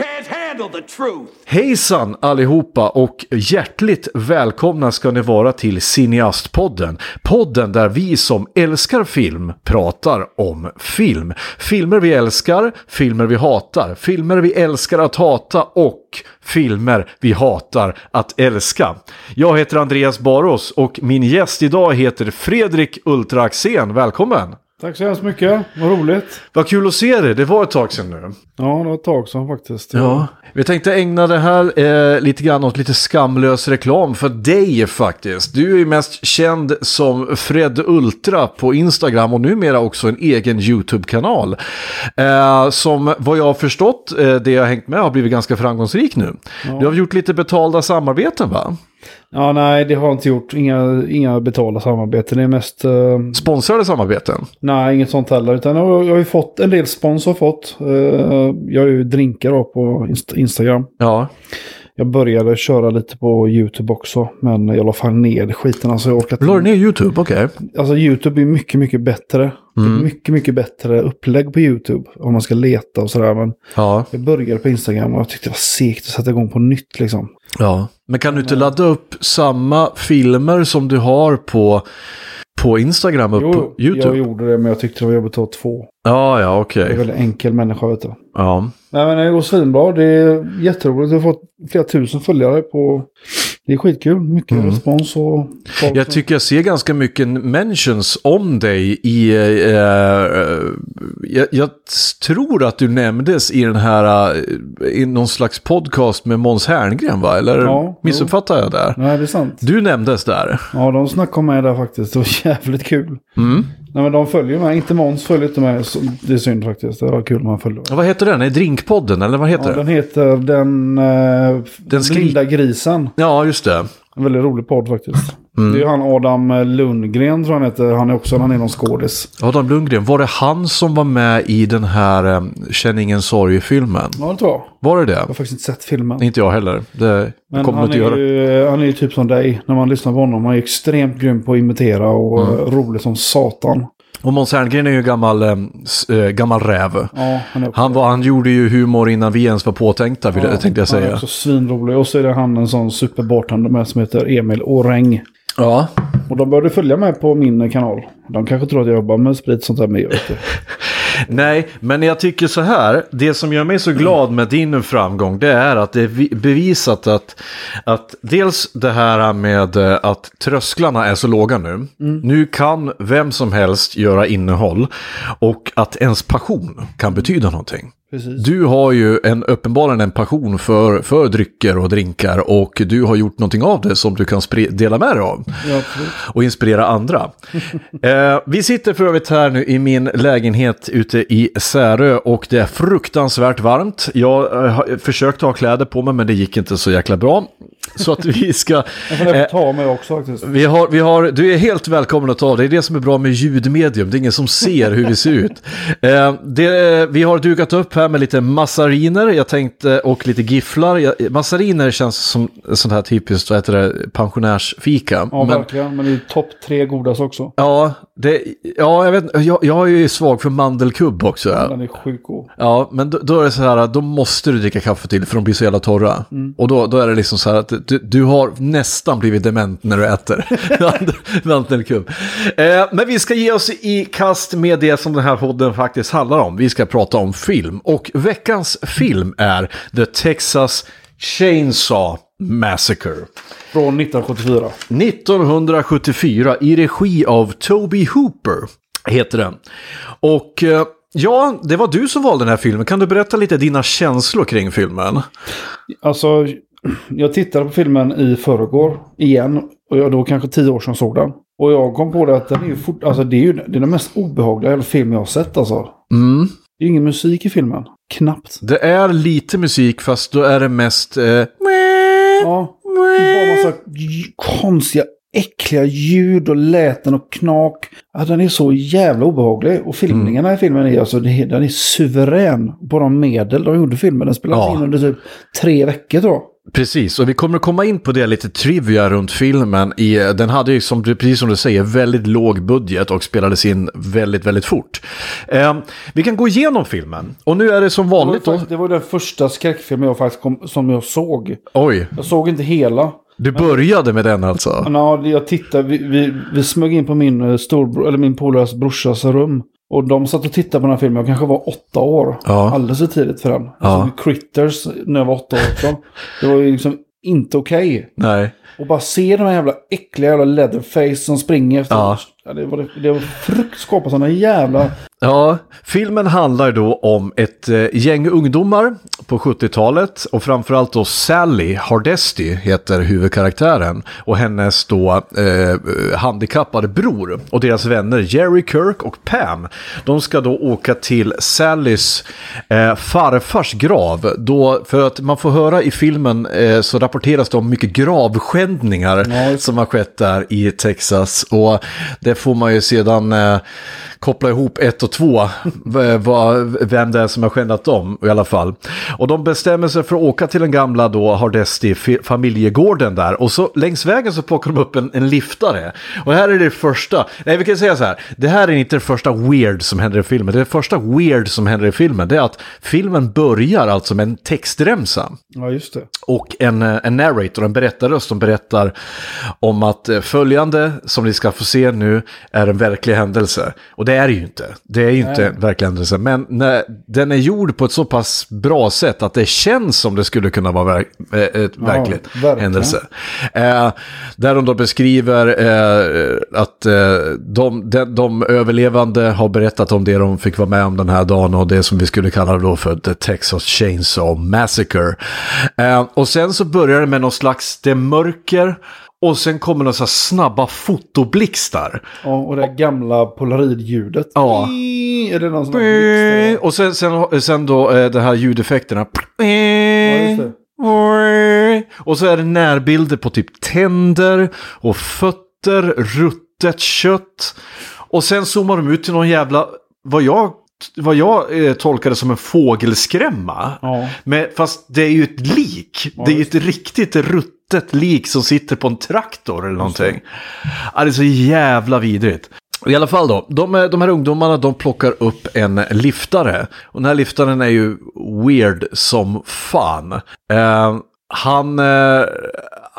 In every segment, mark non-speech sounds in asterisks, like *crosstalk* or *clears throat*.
Can't handle the truth! Hejsan allihopa och hjärtligt välkomna ska ni vara till Cineastpodden. Podden där vi som älskar film pratar om film. Filmer vi älskar, filmer vi hatar, filmer vi älskar att hata och filmer vi hatar att älska. Jag heter Andreas Baros och min gäst idag heter Fredrik Ultra Axén. Välkommen! Tack så hemskt mycket, vad roligt. Vad kul att se dig, det var ett tag sedan nu. Ja, det var ett tag sedan faktiskt. Ja, vi tänkte ägna det här eh, lite grann åt lite skamlös reklam för dig faktiskt. Du är ju mest känd som Fred Ultra på Instagram och numera också en egen YouTube-kanal. Eh, som vad jag har förstått, eh, det jag har hängt med, har blivit ganska framgångsrik nu. Du har gjort lite betalda samarbeten va? Ja, nej, det har jag inte gjort. Inga, inga betalda samarbeten. Det är mest... eh, Sponsrade samarbeten? nej, inget sånt heller. Utan jag, har- ju fått en del spons har fått. Eh, jag har ju drinkar på Inst- Instagram. Ja. Jag började köra lite på YouTube också. Men jag la fan ner skiten. Alltså, jag orkar inte- La du ner YouTube? Okej. Alltså YouTube är mycket, mycket bättre. Är Mycket, mycket bättre upplägg på YouTube. Om man ska leta och sådär. Men Ja. jag började på Instagram och jag tyckte det var segt att sätta igång på nytt liksom. ja. Men kan du inte ladda upp samma filmer som du har på, på Instagram på Jo, YouTube? jag gjorde det men jag tyckte det var jobbigt att ha två. Ja, ja, okej. Jag är en väldigt enkel människa vet du. Ja. Nej men det går svinbra. Det är jätteroligt. Jag har fått flera tusen följare på... Det är skitkul. Mycket respons och... folk Jag tycker jag ser ganska mycket mentions om dig i... Eh, eh, jag, jag tror att du nämndes i den här... eh, I någon slags podcast med Måns Herngren, va? Eller Ja, missuppfattar jag där? Nej det är sant. Du nämndes där. Ja de snackade om mig där faktiskt. Det var *laughs* jävligt kul. Mm. Nej men de följer mig. Inte Måns följer inte så Det är synd faktiskt. Det var kul om han följde mig. Vad heter den? Är det Drinkpodden, eller vad heter Ja, den? den heter Den... Eh, Den skri- Blinda grisen. Ja, just det. En väldigt rolig podd faktiskt. Mm. Det är han Adam Lundgren tror han heter. Han är också han är någon skådis. Adam Lundgren, var det han som var med i den här eh, Känn ingen sorg-filmen? Ja det tror jag. Var det det? Jag har faktiskt inte sett filmen. Inte jag heller. Det Men kommer han är, göra. ju, han är ju typ som dig när man lyssnar på honom. Han är extremt grym på att imitera och Mm. eh, rolig som satan. Och Måns Herngren är ju gammal, eh, gammal räv. Ja, han Han, var, han gjorde ju humor innan vi ens var påtänkta, ja, tänkte jag Han är säga. också svinrolig. Och så är det han en sån superbartender med som heter Emil Åräng. Ja. Och de började följa mig på min kanal. De kanske tror att jag jobbar med sprit sånt där. Jag inte. *laughs* Nej, men jag tycker så här. Det som gör mig så glad med din framgång, det är att det är vi- bevisat att, att dels det här med eh, att trösklarna är så låga nu. Nu kan vem som helst göra innehåll och att ens passion kan betyda någonting. Precis. Du har ju en, uppenbarligen en passion för, för drycker och drinkar och du har gjort någonting av det som du kan dela med dig av Ja, och inspirera andra. *laughs* eh, vi sitter för övrigt här nu i min lägenhet ute i Särö och det är fruktansvärt varmt. Jag eh, har försökt ha kläder på mig men det gick inte så jäkla bra. Så att vi ska... Jag får Eh, ta mig också faktiskt. vi har, vi har, du är helt välkommen att ta det. Är det som är bra med ljudmedium. Det är ingen som ser hur vi ser ut. *laughs* Eh, det, vi har dukat upp här med lite massariner jag tänkte, och lite gifflar. Massariner känns som sånt här typiskt vad heter det, pensionärsfika. Ja, Men- verkligen. Men det är topp tre godast också. Ja, det, ja jag, vet, jag, jag är ju svag för mandelkubb också. Ja, Den är sjukt god. ja men då, då är det så här, då måste du dricka kaffe till för de blir så jävla torra. Och då, då är det liksom så här att du, du har nästan blivit dement när du äter *laughs* mandel- mandelkubb. Eh, men vi ska ge oss i kast med det som den här podden faktiskt handlar om. Vi ska prata om film. Och veckans film är The Texas Chainsaw Massacre. Från 1974. 1974 i regi av Toby Hooper heter den. Och eh, ja, det var du som valde den här filmen. Kan du berätta lite dina känslor kring filmen? Alltså, jag tittade på filmen i förrgår igen. Och jag då kanske tio år sedan såg den. Och jag kom på det att den är ju fort, alltså det är ju det är den mest obehagliga film jag har sett alltså. Mm. Det är ingen musik i filmen. Knappt. Det är lite musik fast då är det mest... Eh, Ja, bara massa konstiga, äckliga ljud och läten och knak. Ja, den är så jävla obehaglig. Och filmningarna i filmen är alltså, den är suverän på de medel de gjorde filmen. Den spelades Ja. in under typ tre veckor jag. Precis, och vi kommer att komma in på det lite trivia runt filmen. I, den hade ju, som, precis som du säger, väldigt låg budget och spelades in väldigt, väldigt fort. Eh, vi kan gå igenom filmen. Och nu är det som Det var, vanligt faktiskt, det var den första skräckfilmen jag faktiskt kom, som jag såg. Oj, Jag såg inte hela. du började med den alltså? Ja, jag tittade, vi, vi, vi smög in på min eh, storbror, eller min polares brorsas rum. Och de satt och tittade på den här filmen, jag kanske var åtta år. Ja. Alldeles för tidigt för den. Ja. såg Critters när jag var åtta år också. Det var ju liksom inte okej. Nej. Och bara se de här jävla äckliga jävla leatherface som springer efter. Ja. Ja, det var, det var frukt, skapa sådana jävla... Ja, filmen handlar då om ett eh, gäng ungdomar på 70-talet och framförallt då Sally Hardesty heter huvudkaraktären och hennes då eh, handikappade bror och deras vänner Jerry Kirk och Pam. De ska då åka till Sallys eh, farfars grav då för att man får höra i filmen eh, så rapporteras det om mycket gravskändningar just- som har skett där i Texas och det får man ju sedan eh, koppla ihop ett och två, vem det är som har skändat dem i alla fall. Och de bestämmer sig för att åka till den gamla då Hardesty fi- familjegården där och så längs vägen så plockar de upp en, en liftare. Och här är det första, nej vi kan säga så här, det här är inte det första weird som händer i filmen, det första weird som händer i filmen det är att filmen börjar alltså med en textremsa Ja, just det. och en, eh, en narrator, en berättarröst som berättar om att eh, följande som ni ska få se nu är en verklig händelse. Och det är det ju inte. Det är ju inte en verklig händelse. Men när den är gjord på ett så pass bra sätt att det känns som det skulle kunna vara verk, eh, ett verkligt verkligen. händelse. Eh, där de då beskriver eh, att eh, de, de, de överlevande har berättat om det de fick vara med om den här dagen och det som vi skulle kalla då för The Texas Chainsaw Massacre. Eh, och sen så börjar det med någon slags, det mörker och sen kommer några så snabba fotoblixtar. Ja, och det gamla polaroidljudet. Ja. Är det någon sån här? Och sen, sen, sen då eh, de här ljudeffekterna. just det. Och så är det närbilder på typ tänder och fötter, ruttet kött. Och sen zoomar de ut till någon jävla, vad jag, vad jag eh, tolkade som en fågelskrämma. Ja. Men, fast det är ju ett lik. det är ju ett riktigt ruttet lik som sitter på en traktor eller någonting. Ja, det är så jävla vidrigt. I alla fall då, de, är- de här ungdomarna de plockar upp en liftare. Och den här liftaren är ju weird som fan. Eh, han, eh,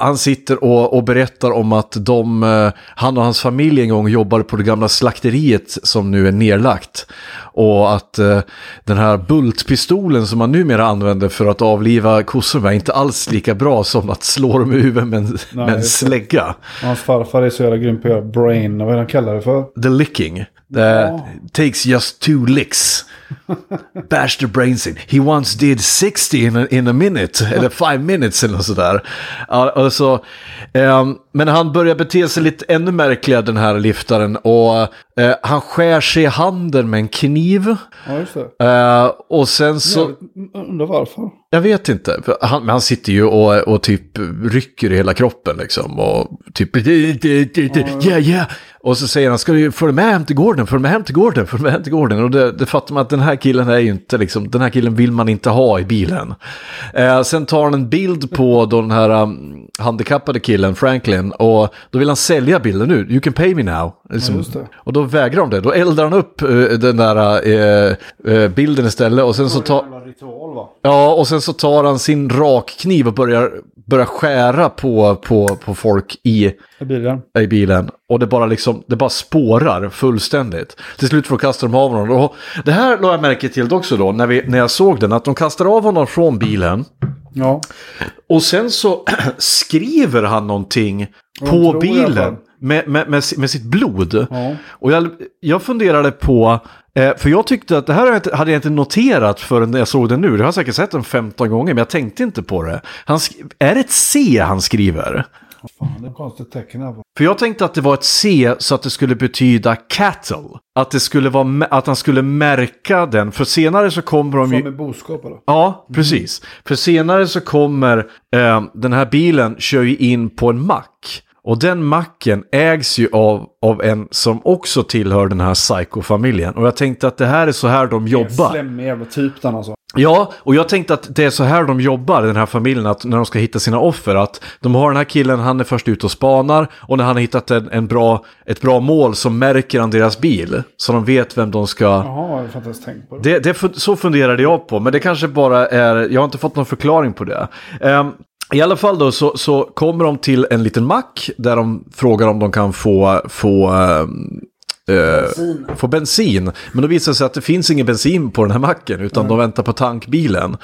han sitter och, och berättar om att de, eh, han och hans familj en gång jobbade på det gamla slakteriet som nu är nedlagt. Och att eh, den här bultpistolen som man numera använder för att avliva kossor är inte alls lika bra som att slå dem i huvudet med en, med en slägga. Hans farfar är så jävla grym på att göra brain, vad är det han kallar det för? The licking. The, Takes just two licks. Bash the brains in. He once did 60 in a, in a minute. Eller five minutes eller något sådär. Alltså, ehm, men han börjar bete sig lite ännu märkligare den här liftaren. Och eh, han skär sig i handen med en kniv. Ja, just det. Eh, och sen så... Jävligt- Undrar varför. Jag vet inte. Han, men han sitter ju och, och typ rycker i hela kroppen liksom. Och typ... Yeah, yeah. Och så säger han, ska du följa med hem till gården, följ med hem till gården, följ med hem till gården. Och det, det fattar man att den här killen är ju inte liksom, den här killen vill man inte ha i bilen. Eh, sen tar han en bild på då den här um, handikappade killen, Franklin, och då vill han sälja bilden nu. You can pay me now. Liksom. det. Och då vägrar de det. Då eldar han upp eh, den där eh, eh, bilden istället och sen så tar... Ja, och sen så tar han sin rakkniv och börjar, börjar skära på, på, på folk i, I bilen. i bilen. Och det bara liksom, det bara spårar fullständigt. Till slut får kasta de av honom. Och det här la jag märke till också då, när, vi, när jag såg den, att de kastar av honom från bilen. Ja. Och sen så *clears throat* skriver han någonting Jag på bilen. Med, med, med, med sitt blod. Ja. Och jag, jag funderade på, eh, för jag tyckte att det här hade jag inte- jag noterat förrän jag såg den nu. Jag har säkert sett den 15 gånger, men jag tänkte inte på det. Han, är det ett C han skriver? Fan, det är konstigt tecken här. För jag tänkte att det var ett C så att det skulle betyda cattle. Att, det skulle vara, att han skulle märka den. För senare så kommer de ju... Som boskap eller? Ja, precis. För senare så kommer eh, den här bilen kör ju in på en mack. Och den macken ägs ju av, av en som också tillhör den här psycho-familjen. Och jag tänkte att det här är så här de jobbar. slemmig jävla typ den alltså. Ja, och jag tänkte att det är så här de jobbar, den här familjen, att när de ska hitta sina offer, att de har den här killen, han är först ut och spanar, och när han har hittat en, en bra, ett bra mål så märker han deras bil, så de vet vem de ska... Jaha, jag har tänkt på det. Det, det, så funderade jag på, men det kanske bara är, jag har inte fått någon förklaring på det. Ehm, I alla fall då så, så kommer de till en liten mack där de frågar om de kan få, få ehm, eh, få bensin. Men då visar det sig att det finns ingen bensin på den här macken utan de väntar på tankbilen.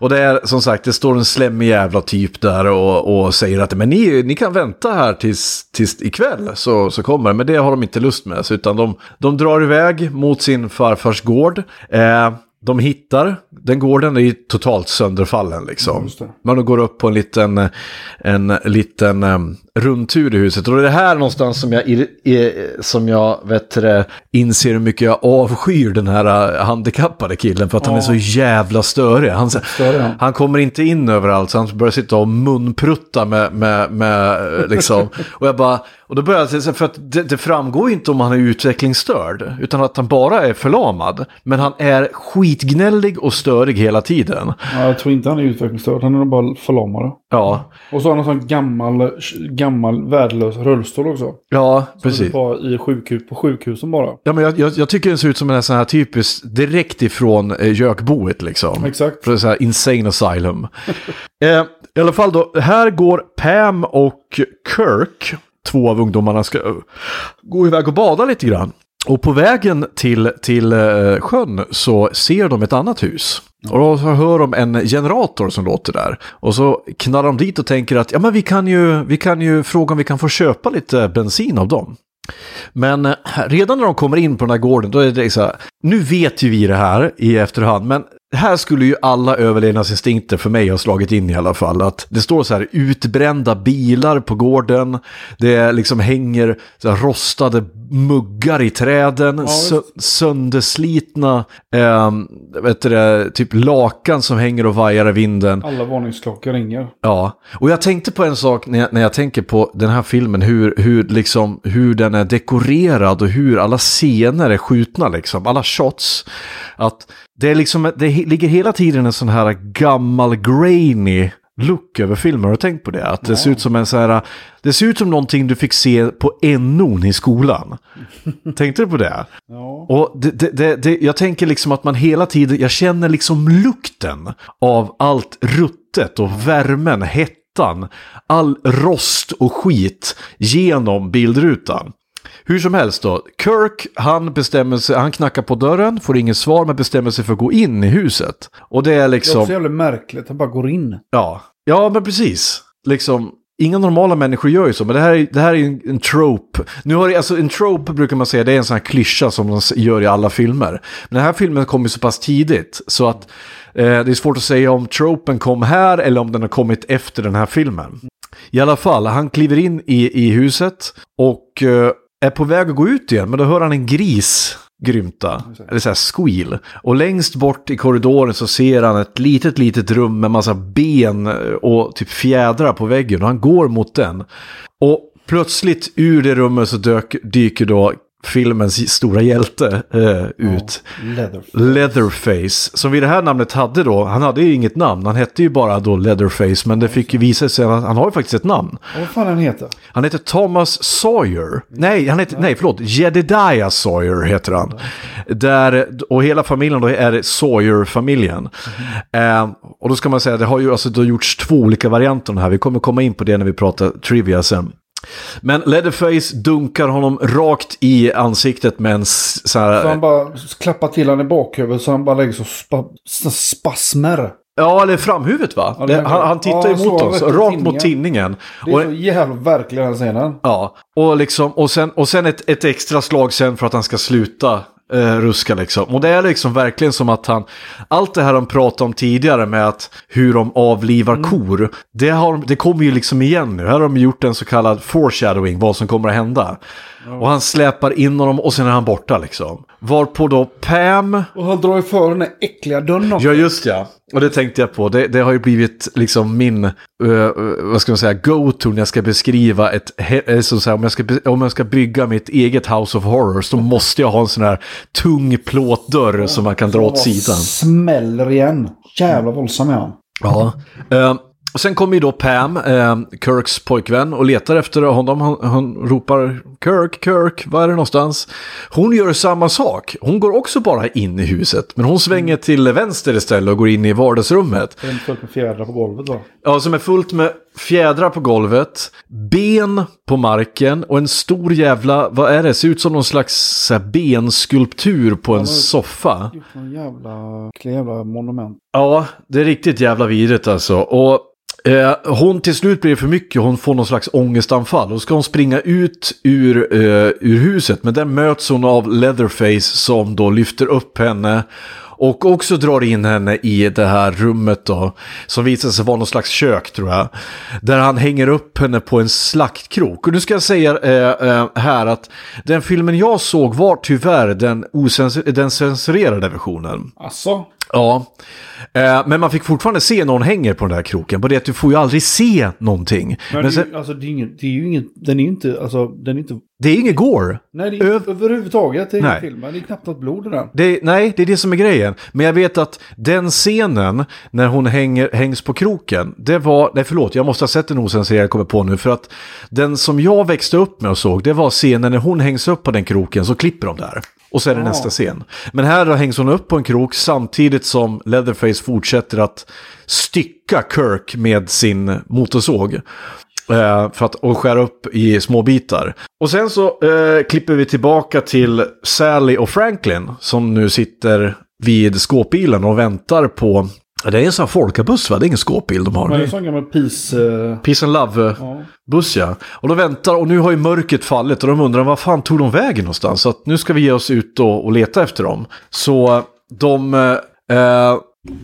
Och det är som sagt, det står en slemmig jävla typ där och, och säger att men ni, ni kan vänta här tills, tills ikväll så, så kommer det. Men det har de inte lust med. Så, utan de, de drar iväg mot sin farfars gård. Eh, de hittar, den gården är ju totalt sönderfallen liksom. Men de går upp på en liten, en liten rundtur i huset. Och det är här någonstans som jag, som jag vet det, inser hur mycket jag avskyr den här uh, handikappade killen. För att han är så jävla störig. Han, Störig, ja. han kommer inte in överallt så han börjar sitta och munprutta med, med, med eh, liksom. *laughs* Och jag bara, och då börjar jag säga, för att det, det framgår inte om han är utvecklingsstörd. Utan att han bara är förlamad. Men han är skitgnällig och störig hela tiden. Ja, jag tror inte han är utvecklingsstörd. Han är bara förlamad. Ja, Och så har han en sån gammal, gammal värdelös rullstol också. ja Som precis. Bara i sjukhus, på sjukhusen bara. Ja, men jag, jag, jag tycker den ser ut som en sån här typisk, direkt ifrån eh, Jökboet liksom. Exakt. För så här insane asylum. *laughs* eh, I alla fall då, här går Pam och Kirk, två av ungdomarna, ska eh, gå iväg och bada lite grann. Och på vägen till, till eh, sjön så ser de ett annat hus. Och då så hör de en generator som låter där. Och så knallar de dit och tänker att ja, men vi, kan ju, vi kan ju fråga om vi kan få köpa lite bensin av dem. Men eh, redan när de kommer in på den här gården, då är det så här, nu vet ju vi det här i efterhand, men här skulle ju alla överlevnadsinstinkter för mig ha slagit in i alla fall. Att det står så här utbrända bilar på gården, det liksom hänger så här rostade muggar i träden, sö- sönderslitna eh, vet du det, typ lakan som hänger och vajar i vinden. Alla varningsklockor ringer. Ja, och jag tänkte på en sak när jag, när jag tänker på den här filmen, hur, hur, liksom, hur den är dekorerad och hur alla scener är skjutna, liksom, alla shots. Att det, är liksom, det ligger hela tiden en sån här gammal grainy look över filmen. Har du tänkt på det? Att det ser ut som en så här, det ser ut som någonting du fick se på NO'n i skolan. *laughs* Tänkte du på det? Ja. Och det, det, det, det, jag tänker liksom att man hela tiden, jag känner liksom lukten av allt ruttet och värmen, hettan, all rost och skit genom bildrutan. Hur som helst då, Kirk han bestämmer sig, han knackar på dörren, får inget svar men bestämmer sig för att gå in i huset. Och det är Det är liksom... också jävligt märkligt. Han bara går in. Ja, ja men precis. Liksom, inga normala människor gör ju så, men det här är, det här är en, en trope. Nu har det, alltså en trope brukar man säga, det är en sån här klyscha som de gör i alla filmer. Men den här filmen kom ju så pass tidigt, så att eh, det är svårt att säga om tropen kom här eller om den har kommit efter den här filmen. I alla fall, han kliver in i, i huset och eh, är på väg att gå ut igen, men då hör han en gris grymta, eller så här squeal. Och längst bort i korridoren så ser han ett litet, litet rum med massa ben eh, och typ fjädrar på väggen och han går mot den. Och plötsligt ur det rummet så dök, dyker då filmens stora hjälte eh, ut. Leather. Leatherface, som vid det här namnet hade då, han hade ju inget namn, han hette ju bara då Leatherface, men det fick ju visa sig att han har ju faktiskt ett namn. Och vad fan han heter? Han heter Thomas Sawyer. Nej, han heter, nej förlåt, Jedediah Sawyer heter han. Där, och hela familjen då är Sawyer-familjen. Eh, och då ska man säga, det har ju alltså, det har gjorts två olika varianter här. Vi kommer komma in på det när vi pratar trivia sen. Men Leatherface dunkar honom rakt i ansiktet med en så här... Så han bara klappar till han i bakhuvudet så han bara lägger så spa, spasmer. Ja, eller framhuvudet va? Ja, det han, han tittar ja, mot oss, mot rakt mot tinningen. tinningen. Det är Och- så jävla verklig den scenen. Ja, och, liksom, och sen, och sen ett, ett extra slag sen för att han ska sluta eh, ruska liksom. Och det är liksom verkligen som att han, allt det här de pratade om tidigare med att hur de avlivar kor, det, har, det kommer ju liksom igen nu. Här har de gjort en så kallad foreshadowing, vad som kommer att hända. Och han släpar in honom och sen är han borta liksom. Varpå då Pam Och han drar ju för den där äckliga dörren också. Ja, just ja. Och det tänkte jag på. Det, det har ju blivit liksom min, uh, vad ska man säga, go-to när jag ska beskriva ett, eh, så säga, om, jag ska, om jag ska bygga mitt eget House of Horrors, då måste jag ha en sån här tung plåtdörr som man kan dra åt sidan. Smäller igen. Jävla våldsam är han. Ja. Eh, och sen kommer ju då Pam, eh, Kirks pojkvän, och letar efter honom. Han, han ropar Kirk, Kirk, var är det någonstans? Hon gör samma sak. Hon går också bara in i huset, men hon svänger till vänster istället och går in i vardagsrummet. Det är fullt med fjädrar på golvet va? Ja, som är fullt med fjädrar på golvet, ben på marken och en stor jävla, vad är det, ser ut som någon slags här, benskulptur på en soffa. Gjort någon jävla, jävla monument. Ja, det är riktigt jävla vidrigt alltså. Och eh, hon till slut blir det för mycket, hon får någon slags ångestanfall. Och ska hon springa ut ur, eh, ur huset, men där möts hon av Leatherface som då lyfter upp henne. Och också drar in henne i det här rummet då. Som visar sig vara någon slags kök tror jag. Där han hänger upp henne på en slaktkrok. Och nu ska jag säga eh, eh, här att den filmen jag såg var tyvärr den, ocensur- den censurerade versionen. Alltså, Ja, eh, men man fick fortfarande se någon hänger på den där kroken. På det att du får ju aldrig se någonting. men, Men det, är ju- alltså, det, är inget, det är ju inget, den är ju inte, alltså den är inte, det är inget gore. nej det är Öv- överhuvudtaget är Nej. ingen film. Det är knappt något blod i den. Det, nej, det är det som är grejen. Men jag vet att den scenen när hon hänger, hängs på kroken, det var, nej förlåt, jag måste ha sett den osensurerad, jag kommer på nu. För att den som jag växte upp med och såg, det var scenen när hon hängs upp på den kroken, så klipper de där. Och så är det Ja. nästa scen. Men här hängs hon upp på en krok samtidigt som Leatherface fortsätter att stycka Kirk med sin motorsåg. Eh, för att och skära upp i små bitar. Och sen så eh, klipper vi tillbaka till Sally och Franklin som nu sitter vid skåpbilen och väntar på... Det är en sån här folkabuss va? Det är ingen skåpbil de har. Det är en sån gammal peace... eh, Peace and Love ja. buss ja. Och de väntar och nu har ju mörkret fallit och de undrar vad fan tog de vägen någonstans? Så att nu ska vi ge oss ut och, och leta efter dem. Så de... Eh, eh,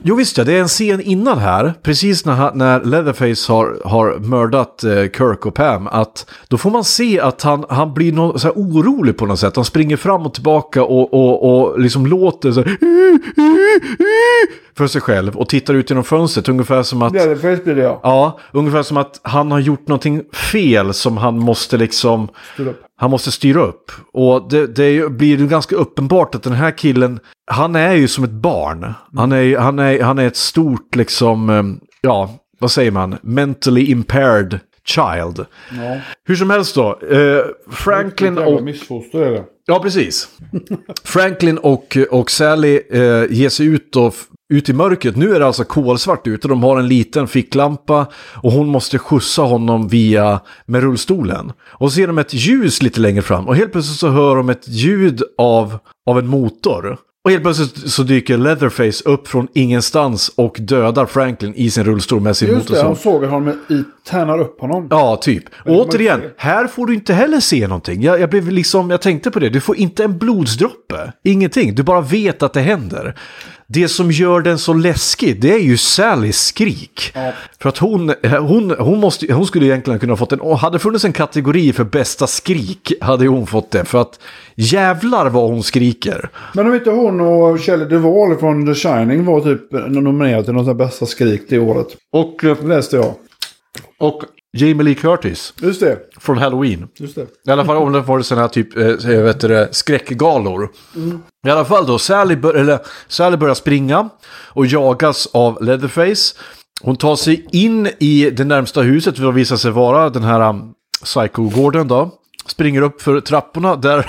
jo visst ja, det är en scen innan här, precis när, när Leatherface har, har mördat eh, Kirk och Pam, att då får man se att han, han blir nå- så orolig på något sätt. Han springer fram och tillbaka och, och, och liksom låter så här, för sig själv och tittar ut genom fönstret ungefär som att... Leatherface blir det ja. Ja, ungefär som att han har gjort någonting fel som han måste liksom... Han måste styra upp. Och det, det blir ju ganska uppenbart att den här killen, han är ju som ett barn. Han är, han är, han är ett stort liksom, eh, ja, vad säger man, mentally impaired child. Ja. Hur som helst då, eh, Franklin och... missfoster är det. Ja, precis. Franklin och, och Sally eh, ger sig ut, och, ut i mörkret. Nu är det alltså kolsvart ute. De har en liten ficklampa och hon måste skjutsa honom via med rullstolen. Och så ser de ett ljus lite längre fram och helt plötsligt så hör de ett ljud av, av en motor. Och helt plötsligt så dyker Leatherface upp från ingenstans och dödar Franklin i sin rullstol med sin Just det, motorsåg. han sågar honom i, tärnar upp honom. Ja, typ. Och återigen, här får du inte heller se någonting. Jag, jag blev liksom, jag tänkte på det, du får inte en blodsdroppe. Ingenting, du bara vet att det händer. Det som gör den så läskig, det är ju Sallys skrik. Ja. För att hon, hon, hon, måste, hon skulle egentligen kunna ha fått en, och hade funnits en kategori för bästa skrik hade hon fått det. För att jävlar vad hon skriker. Men om inte hon och Shelley Duvall från The Shining var typ nominerade till något bästa skrik det året. Och, eh, läste jag. Och Jamie Lee Curtis Just det. från Halloween. Just det. I alla fall om det var sådana här typ, eh, vet det, skräckgalor. I alla fall då, Sally, bör, eller, Sally börjar springa och jagas av Leatherface. Hon tar sig in i det närmsta huset, för det visar sig vara den här um, Psycho-gården då. Springer upp för trapporna, där,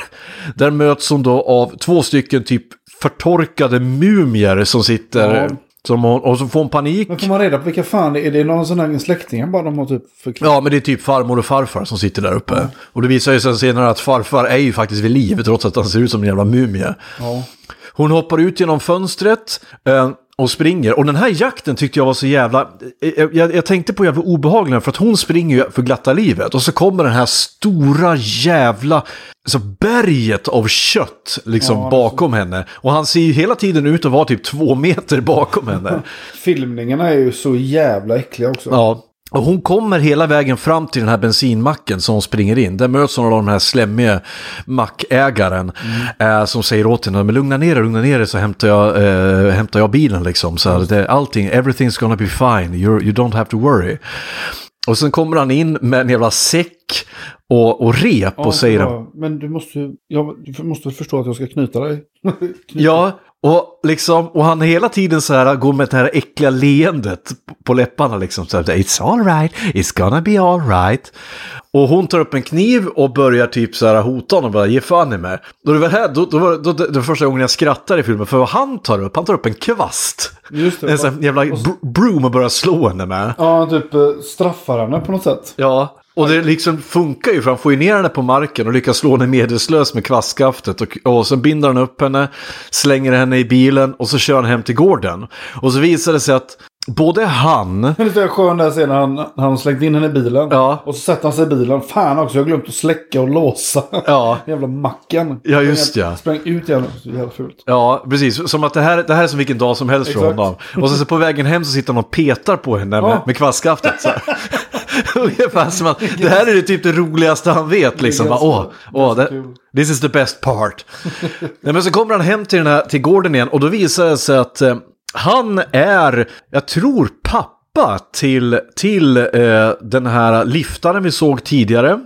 där möts hon då av två stycken typ förtorkade mumier som sitter... Ja. Som hon, och så får hon panik. Men får man reda på vilka fan det är? Det någon sån här släktingar bara de har typ förklarat? Ja, men det är typ farmor och farfar som sitter där uppe. Och det visar ju sig senare att farfar är ju faktiskt vid liv, trots att han ser ut som en jävla mumie. Ja. Hon hoppar ut genom fönstret eh, och springer. Och den här jakten tyckte jag var så jävla... eh, Jag, jag tänkte på jävla obehaglig för att hon springer ju för glatta livet. Och så kommer den här stora jävla... Så berget av kött liksom Ja, bakom henne. Och han ser ju hela tiden ut att vara typ två meter bakom henne. *laughs* Filmningarna är ju så jävla äckliga också. Ja, Och hon kommer hela vägen fram till den här bensinmacken som hon springer in. Där möts hon av den här slemmiga mackägaren. Eh, som säger åt henne, men lugna ner dig, lugna ner dig så hämtar jag, eh, hämtar jag bilen liksom. Så här, det, allting, everything's gonna be fine, You're, you don't have to worry. Och sen kommer han in med en jävla säck och, och rep Ja, och säger... ja, Men du måste, ja, du måste förstå att jag ska knyta dig. *laughs* Knyta. Ja, och, liksom, och han hela tiden så här går med det här äckliga leendet på läpparna liksom. Så här, It's all right, it's gonna be all right. Och hon tar upp en kniv och börjar typ så här hota honom, bara ge fan i mig. Då, det väl här, då, då, var- då, då, var första gången jag skrattar i filmen, för vad han tar upp, han tar upp en kvast. Just det. En sån jävla br- broom och börjar slå henne med. Ja, typ eh, straffar henne på något sätt. Ja, och det liksom funkar ju för han får ju ner henne på marken och lyckas slå henne medvetslös med kvastskaftet. Och, och sen binder han upp henne, slänger henne i bilen och så kör han hem till gården. Och så visar det sig att både han, Det är skön där scenen han, han slängt in henne i bilen. Ja. Och så sätter han sig i bilen. Fan också, jag har glömt att släcka och låsa. Ja. *laughs* Jävla macken. Ja, just ja. Spräng ut igen. Så jävla fult. ja precis, som att det här, det här är som vilken dag som helst för Exakt. honom. Och sen så på vägen hem så sitter han och petar på henne med, Ja. med kvastskaftet. *laughs* *laughs* Ungefär som att det här är det typ det roligaste han vet. Liksom. Bara, Åh, åh, det, kul. this is the best part. *laughs* Nej, men så kommer han hem till, den här, till gården igen och då visar det sig att eh, han är, jag tror pappa till, till eh, den här liftaren vi såg tidigare.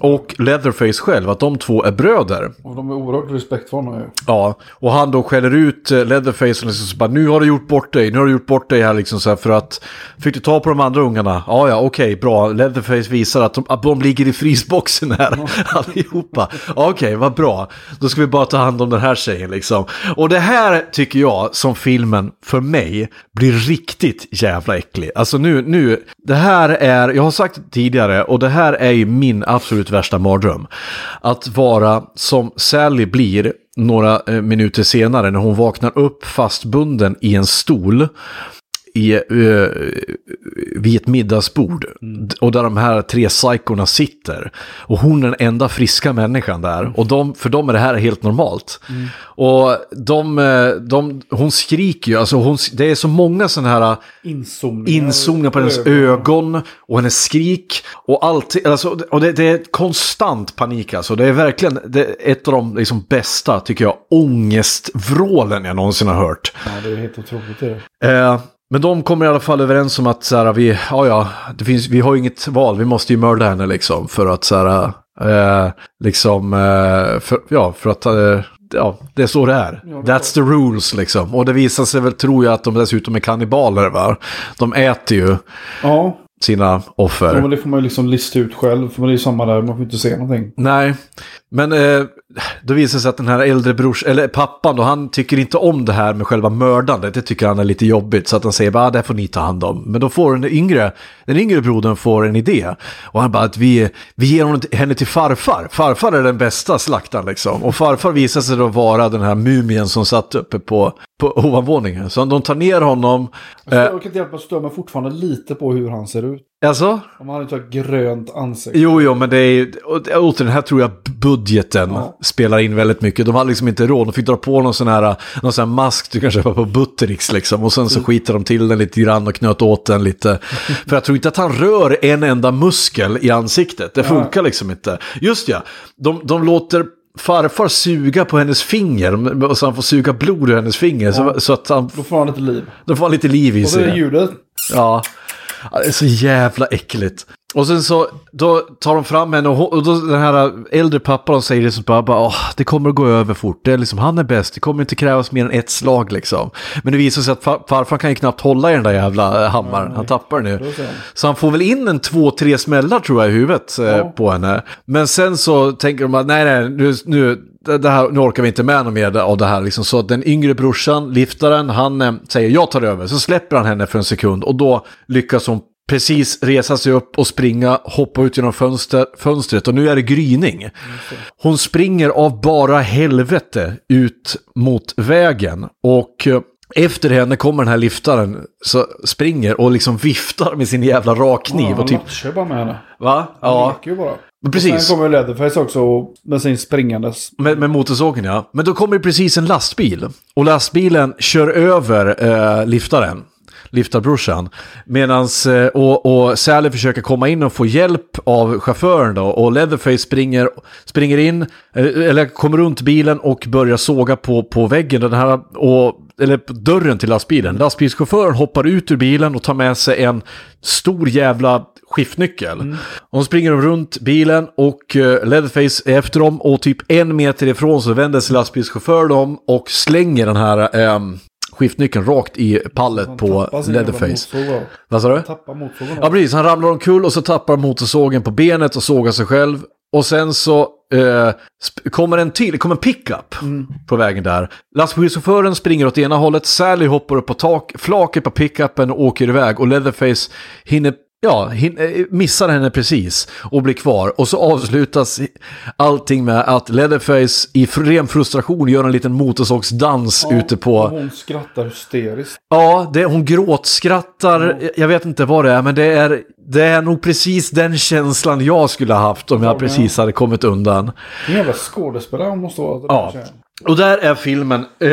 Och Leatherface själv, att de två är bröder. Och de är oerhört respekt för honom ju. Ja, och han då skäller ut eh, Leatherface och liksom så bara, nu har du gjort bort dig, nu har du gjort bort dig här liksom så här för att fick du ta på de andra ungarna? Ja, ja, okej, bra. Leatherface visar att de, att de ligger i frysboxen här *laughs* allihopa. Ja, Okej, vad bra. Då ska vi bara ta hand om den här tjejen liksom. Och det här tycker jag som filmen för mig blir riktigt jävla äcklig. Alltså nu, nu, det här är, jag har sagt tidigare och det här är ju min absolut värsta mardröm. Att vara som Sally blir några eh, minuter senare när hon vaknar upp fastbunden i en stol i, uh, vid ett middagsbord. Och där de här tre psykorna sitter. Och hon är den enda friska människan där. Och de, för dem är det här helt normalt. Och de, eh, de, hon skriker ju, alltså hon, det är så många sådana här Inzoomningar. inzoomningar på hennes ögon och hennes skrik. Och, allt, alltså, och det, det är konstant panik alltså. Det är verkligen det är ett av de liksom, bästa, tycker jag, ångestvrålen jag någonsin har hört. Ja, det är helt otroligt det. Eh, men de kommer i alla fall överens om att så här, vi, ja, ja, det finns, vi har inget val, vi måste ju mörda henne liksom. För att så här, eh, liksom, eh, för, ja, för att, eh, ja, det är så det är. That's the rules liksom. Och det visar sig väl, tror jag, att de dessutom är kannibaler va. De äter ju Ja, sina offer. ja, men det får man ju liksom lista ut själv. För det är samma där, man får inte se någonting. Nej, men eh, då visar det sig att den här äldre brors, eller pappan då, han tycker inte om det här med själva mördandet. Det tycker han är lite jobbigt. Så att han säger bara, ah, det får ni ta hand om. Men då får den yngre, den yngre brodern får en idé. Och han bara, att vi, vi ger henne till farfar. Farfar är den bästa slaktaren liksom. Och farfar visar sig då vara den här mumien som satt uppe på, på ovanvåningen. Så de tar ner honom. Eh, Jag kan inte hjälpa att störa mig fortfarande lite på hur han ser ut. Alltså? Om han hade ett grönt ansikte. Jo, jo, men det är och- återigen, här tror jag budgeten Ja. spelar in väldigt mycket. De hade liksom inte råd, de fick dra på någon sån här, någon sån här mask du kan köpa på Buttericks liksom. Och sen så skiter de till den lite grann och knöt åt den lite. *laughs* För jag tror inte att han rör en enda muskel i ansiktet. Det funkar liksom inte. Just ja, de, de låter farfar suga på hennes finger. Och så han får suga blod ur hennes finger. Så, så att han, Då får han lite liv. de får lite liv i Och så är sig. det ljudet. Ja, Ja, det är så jävla äckligt. Och sen så, då tar de fram henne och, hon- och då den här äldre pappan säger liksom bara, bara Åh, det kommer att gå över fort. Det är liksom, han är bäst, det kommer inte krävas mer än ett slag liksom. Men det visar sig att far, farfar kan ju knappt hålla i den där jävla eh, hammaren, han tappar den han. Så han får väl in en två, tre smällar tror jag i huvudet eh, Ja. på henne. Men sen så tänker de att nej, nej, nu, nu, det här, nu orkar vi inte med något mer av det här. Liksom. Så den yngre brorsan, liftaren, han eh, säger jag tar över. Så släpper han henne för en sekund och då lyckas hon precis resa sig upp och springa, hoppa ut genom fönster, fönstret och nu är det gryning. Hon springer av bara helvete ut mot vägen och eh, efter henne kommer den här liftaren, så springer och liksom viftar med sin jävla rakkniv. Ja, och han typ, latchar bara med henne. va? Han Ja, ju bara. Precis. Och sen kommer Leatherface också med sin springandes. Med, med motorsågen ja. Men då kommer precis en lastbil. Och lastbilen kör över eh, liftaren. liftarbrorsan. Medans, eh, och, och Sally försöker komma in och få hjälp av chauffören då. Och Leatherface springer, springer in, eh, eller kommer runt bilen och börjar såga på, på väggen. Den här, och, eller dörren till lastbilen. Lastbilschauffören hoppar ut ur bilen och tar med sig en stor jävla skiftnyckel. Mm. Och de springer runt bilen och uh, Leatherface är efter dem och typ en meter ifrån så vänder sig lastbilschauffören om och slänger den här ehm, skiftnyckeln rakt i pallet Han på Leatherface. Vad sa du? Ja, precis. Han ramlar omkull och så tappar motorsågen på benet och sågar sig själv. Och sen så eh, kommer en till, kommer en pickup på vägen där. Lastbilschauffören springer åt ena hållet, Sally hoppar upp på tak, flaket på pickupen och åker iväg. Och Leatherface hinner Ja, eh, missar henne precis och blir kvar. Och så avslutas allting med att Leatherface i ren frustration gör en liten motorsågsdans Ja, ute på... Hon skrattar hysteriskt. Ja, det, hon gråtskrattar. Jag vet inte vad det är, men det är, det är nog precis den känslan jag skulle ha haft om jag Ja, precis hade kommit undan. En jävla skådespelare hon måste vara. Ja. Och där är filmen eh,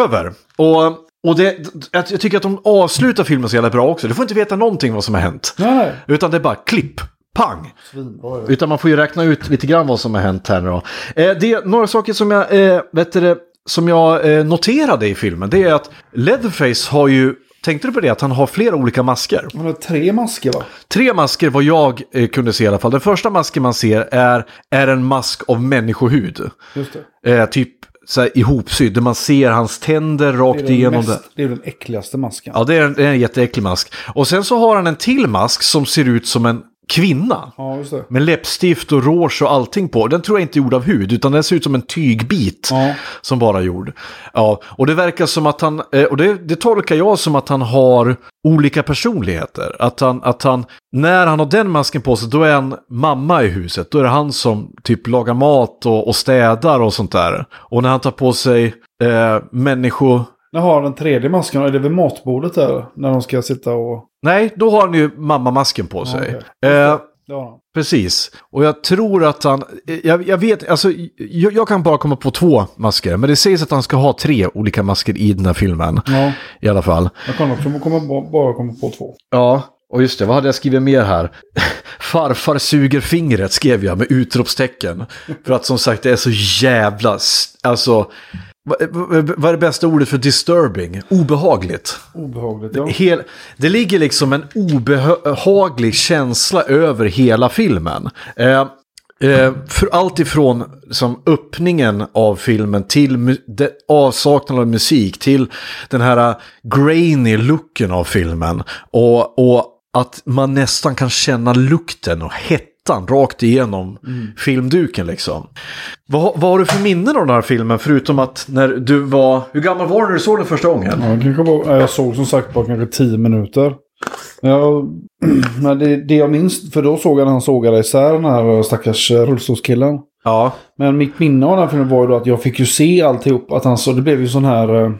över. Och, och det, jag tycker att de avslutar filmen så jävla bra också. Du får inte veta någonting vad som har hänt. Nej. Utan det är bara klipp, pang. Svinbra ju. Utan man får ju räkna ut lite grann vad som har hänt här nu då. Eh, det är några saker som jag, eh, vet du, som jag eh, noterade i filmen. Det är att Leatherface har ju, tänkte du på det, att han har flera olika masker? Han har tre masker va? Tre masker vad jag eh, kunde se i alla fall. Den första masken man ser är, är en mask av människohud. Just det. Eh, typ så här, ihopsydd, där man ser hans tänder Det rakt den igenom det. mest, det är den äckligaste masken. Ja, det är, en, det är en jätteäcklig mask. Och sen så har han en till mask som ser ut som en kvinna. Ja. Med läppstift och rouge och allting på. Den tror jag inte är gjord av hud, utan den ser ut som en tygbit. Ja. Som bara är gjord. Ja, och det verkar som att han, eh, och det, det tolkar jag som att han har olika personligheter. Att han, att han, när han har den masken på sig, då är han mamma i huset. Då är det han som typ lagar mat och, och städar och sånt där. Och när han tar på sig eh, människo... Har den tredje masken? Är det vid matbordet där? När de ska sitta och... Nej, då har han ju mammamasken på sig. okej. Eh, Det har han. Precis. Och jag tror att han, jag, jag vet, alltså jag, jag kan bara komma på två masker. Men det sägs att han ska ha tre olika masker i den här filmen. Ja, I alla fall. jag kan också komma, bara komma på två. Ja, och just det, vad hade jag skrivit mer här? *laughs* Farfar suger fingret skrev jag med utropstecken. *laughs* För att som sagt det är så jävla, alltså, vad, vad, är det bästa ordet för disturbing? Obehagligt. Obehagligt, ja. Hel, det ligger liksom en obehaglig känsla över hela filmen. Eh, eh, för allt ifrån som öppningen av filmen till de, avsaknaden av musik till den här uh, grainy looken av filmen. Och, och att man nästan kan känna lukten och hettan rakt igenom filmduken liksom. Vad, vad har du för minnen av den här filmen förutom att när du var, hur gammal var du när du såg den första gången? Ja, jag, såg som sagt bara kanske tio minuter. Ja, *clears throat* men det, det jag minns, för då såg jag när han sågade isär den här stackars rullstolskillen. Ja. Men mitt minne av den här filmen var ju då att jag fick ju se alltihop. Att han så, det blev ju sån här... eh,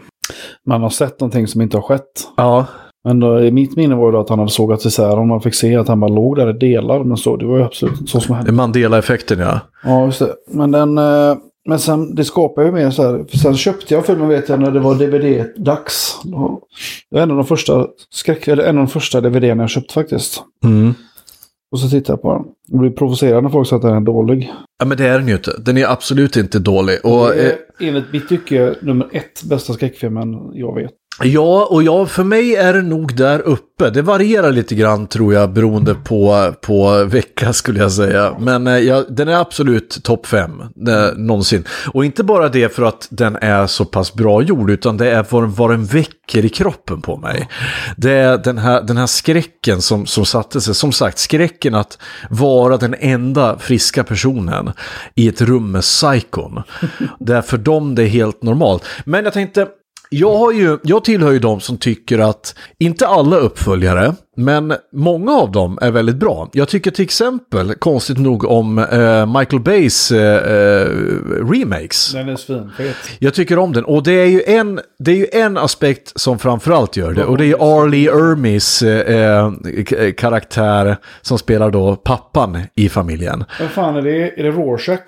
Man har sett någonting som inte har skett. Ja. Men då, i mitt minne var ju att han hade sågat isär och man fick se att han bara låg där i delar. Men så, det var ju absolut så som hände. Mandela-effekten ja. Ja, just det. Men den... eh, Men sen, det skapar ju mer så här. Sen köpte jag filmen vet jag när det var DVD-dags. Det var en av de första skräck... Eller en av de första DVD-erna jag köpt faktiskt. Mm. Och så tittade jag på den. Jag blev provocerad när folk sa att den är dålig. Ja men det är den ju inte. Den är absolut inte dålig. Och, det eh, är enligt mitt tycke nummer ett bästa skräckfilmen jag vet. Ja, och ja, för mig är det nog där uppe. Det varierar lite grann tror jag beroende på, på vecka skulle jag säga. Men eh, ja, den är absolut topp fem eh, någonsin. Och inte bara det för att den är så pass bra gjord utan det är vad, vad den väcker i kroppen på mig. Det är den här, den här skräcken som, som satte sig. Som sagt, skräcken att vara den enda friska personen i ett rum med psykon. *laughs* Där för dem det är helt normalt. Men jag tänkte, jag, har ju, jag tillhör ju de som tycker att, inte alla uppföljare, men många av dem är väldigt bra. Jag tycker till exempel, konstigt nog, om eh, Michael Bays eh, eh, remakes. Den är svinfet. Jag tycker om den. Och det är ju en, det är ju en aspekt som framförallt gör det. Och det är Arlie Ermis eh, eh, karaktär som spelar då pappan i familjen. Vad fan är det? Är det Rorschach?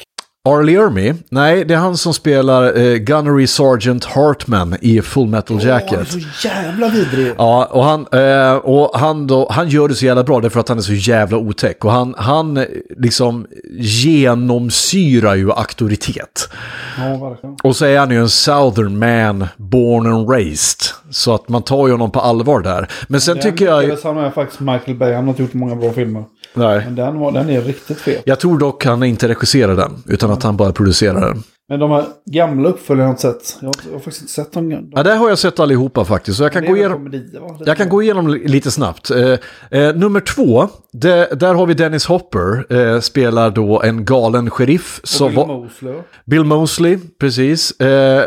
R. Lermy, nej det är han som spelar eh, Gunnery Sergeant Hartman i Full Metal Åh, Jacket. det är så jävla vidrig. Ja, och, han, eh, och han, då, han gör det så jävla bra därför att han är så jävla otäck. Och han, han eh, liksom genomsyrar ju auktoritet. Ja, verkligen. Och så är han ju en southern man, born and raised. Så att man tar ju honom på allvar där. Men sen tycker jag... lyckades Han är faktiskt Michael Bay. Han har inte gjort många bra filmer. Nej. Men den, var, den är riktigt fet. Jag tror dock han inte regisserar den, utan att han bara producerar den. Men de här gamla uppföljarna har inte sett. Jag har, jag har faktiskt inte sett dem. De, Ja, det har jag sett allihopa faktiskt. Så jag kan, gå igenom, komedier, jag kan gå igenom li- lite snabbt. Eh, eh, nummer två, det, där har vi Dennis Hopper, eh, spelar då en galen sheriff. Och Bill Mosley. Bill Mosley, precis. Eh,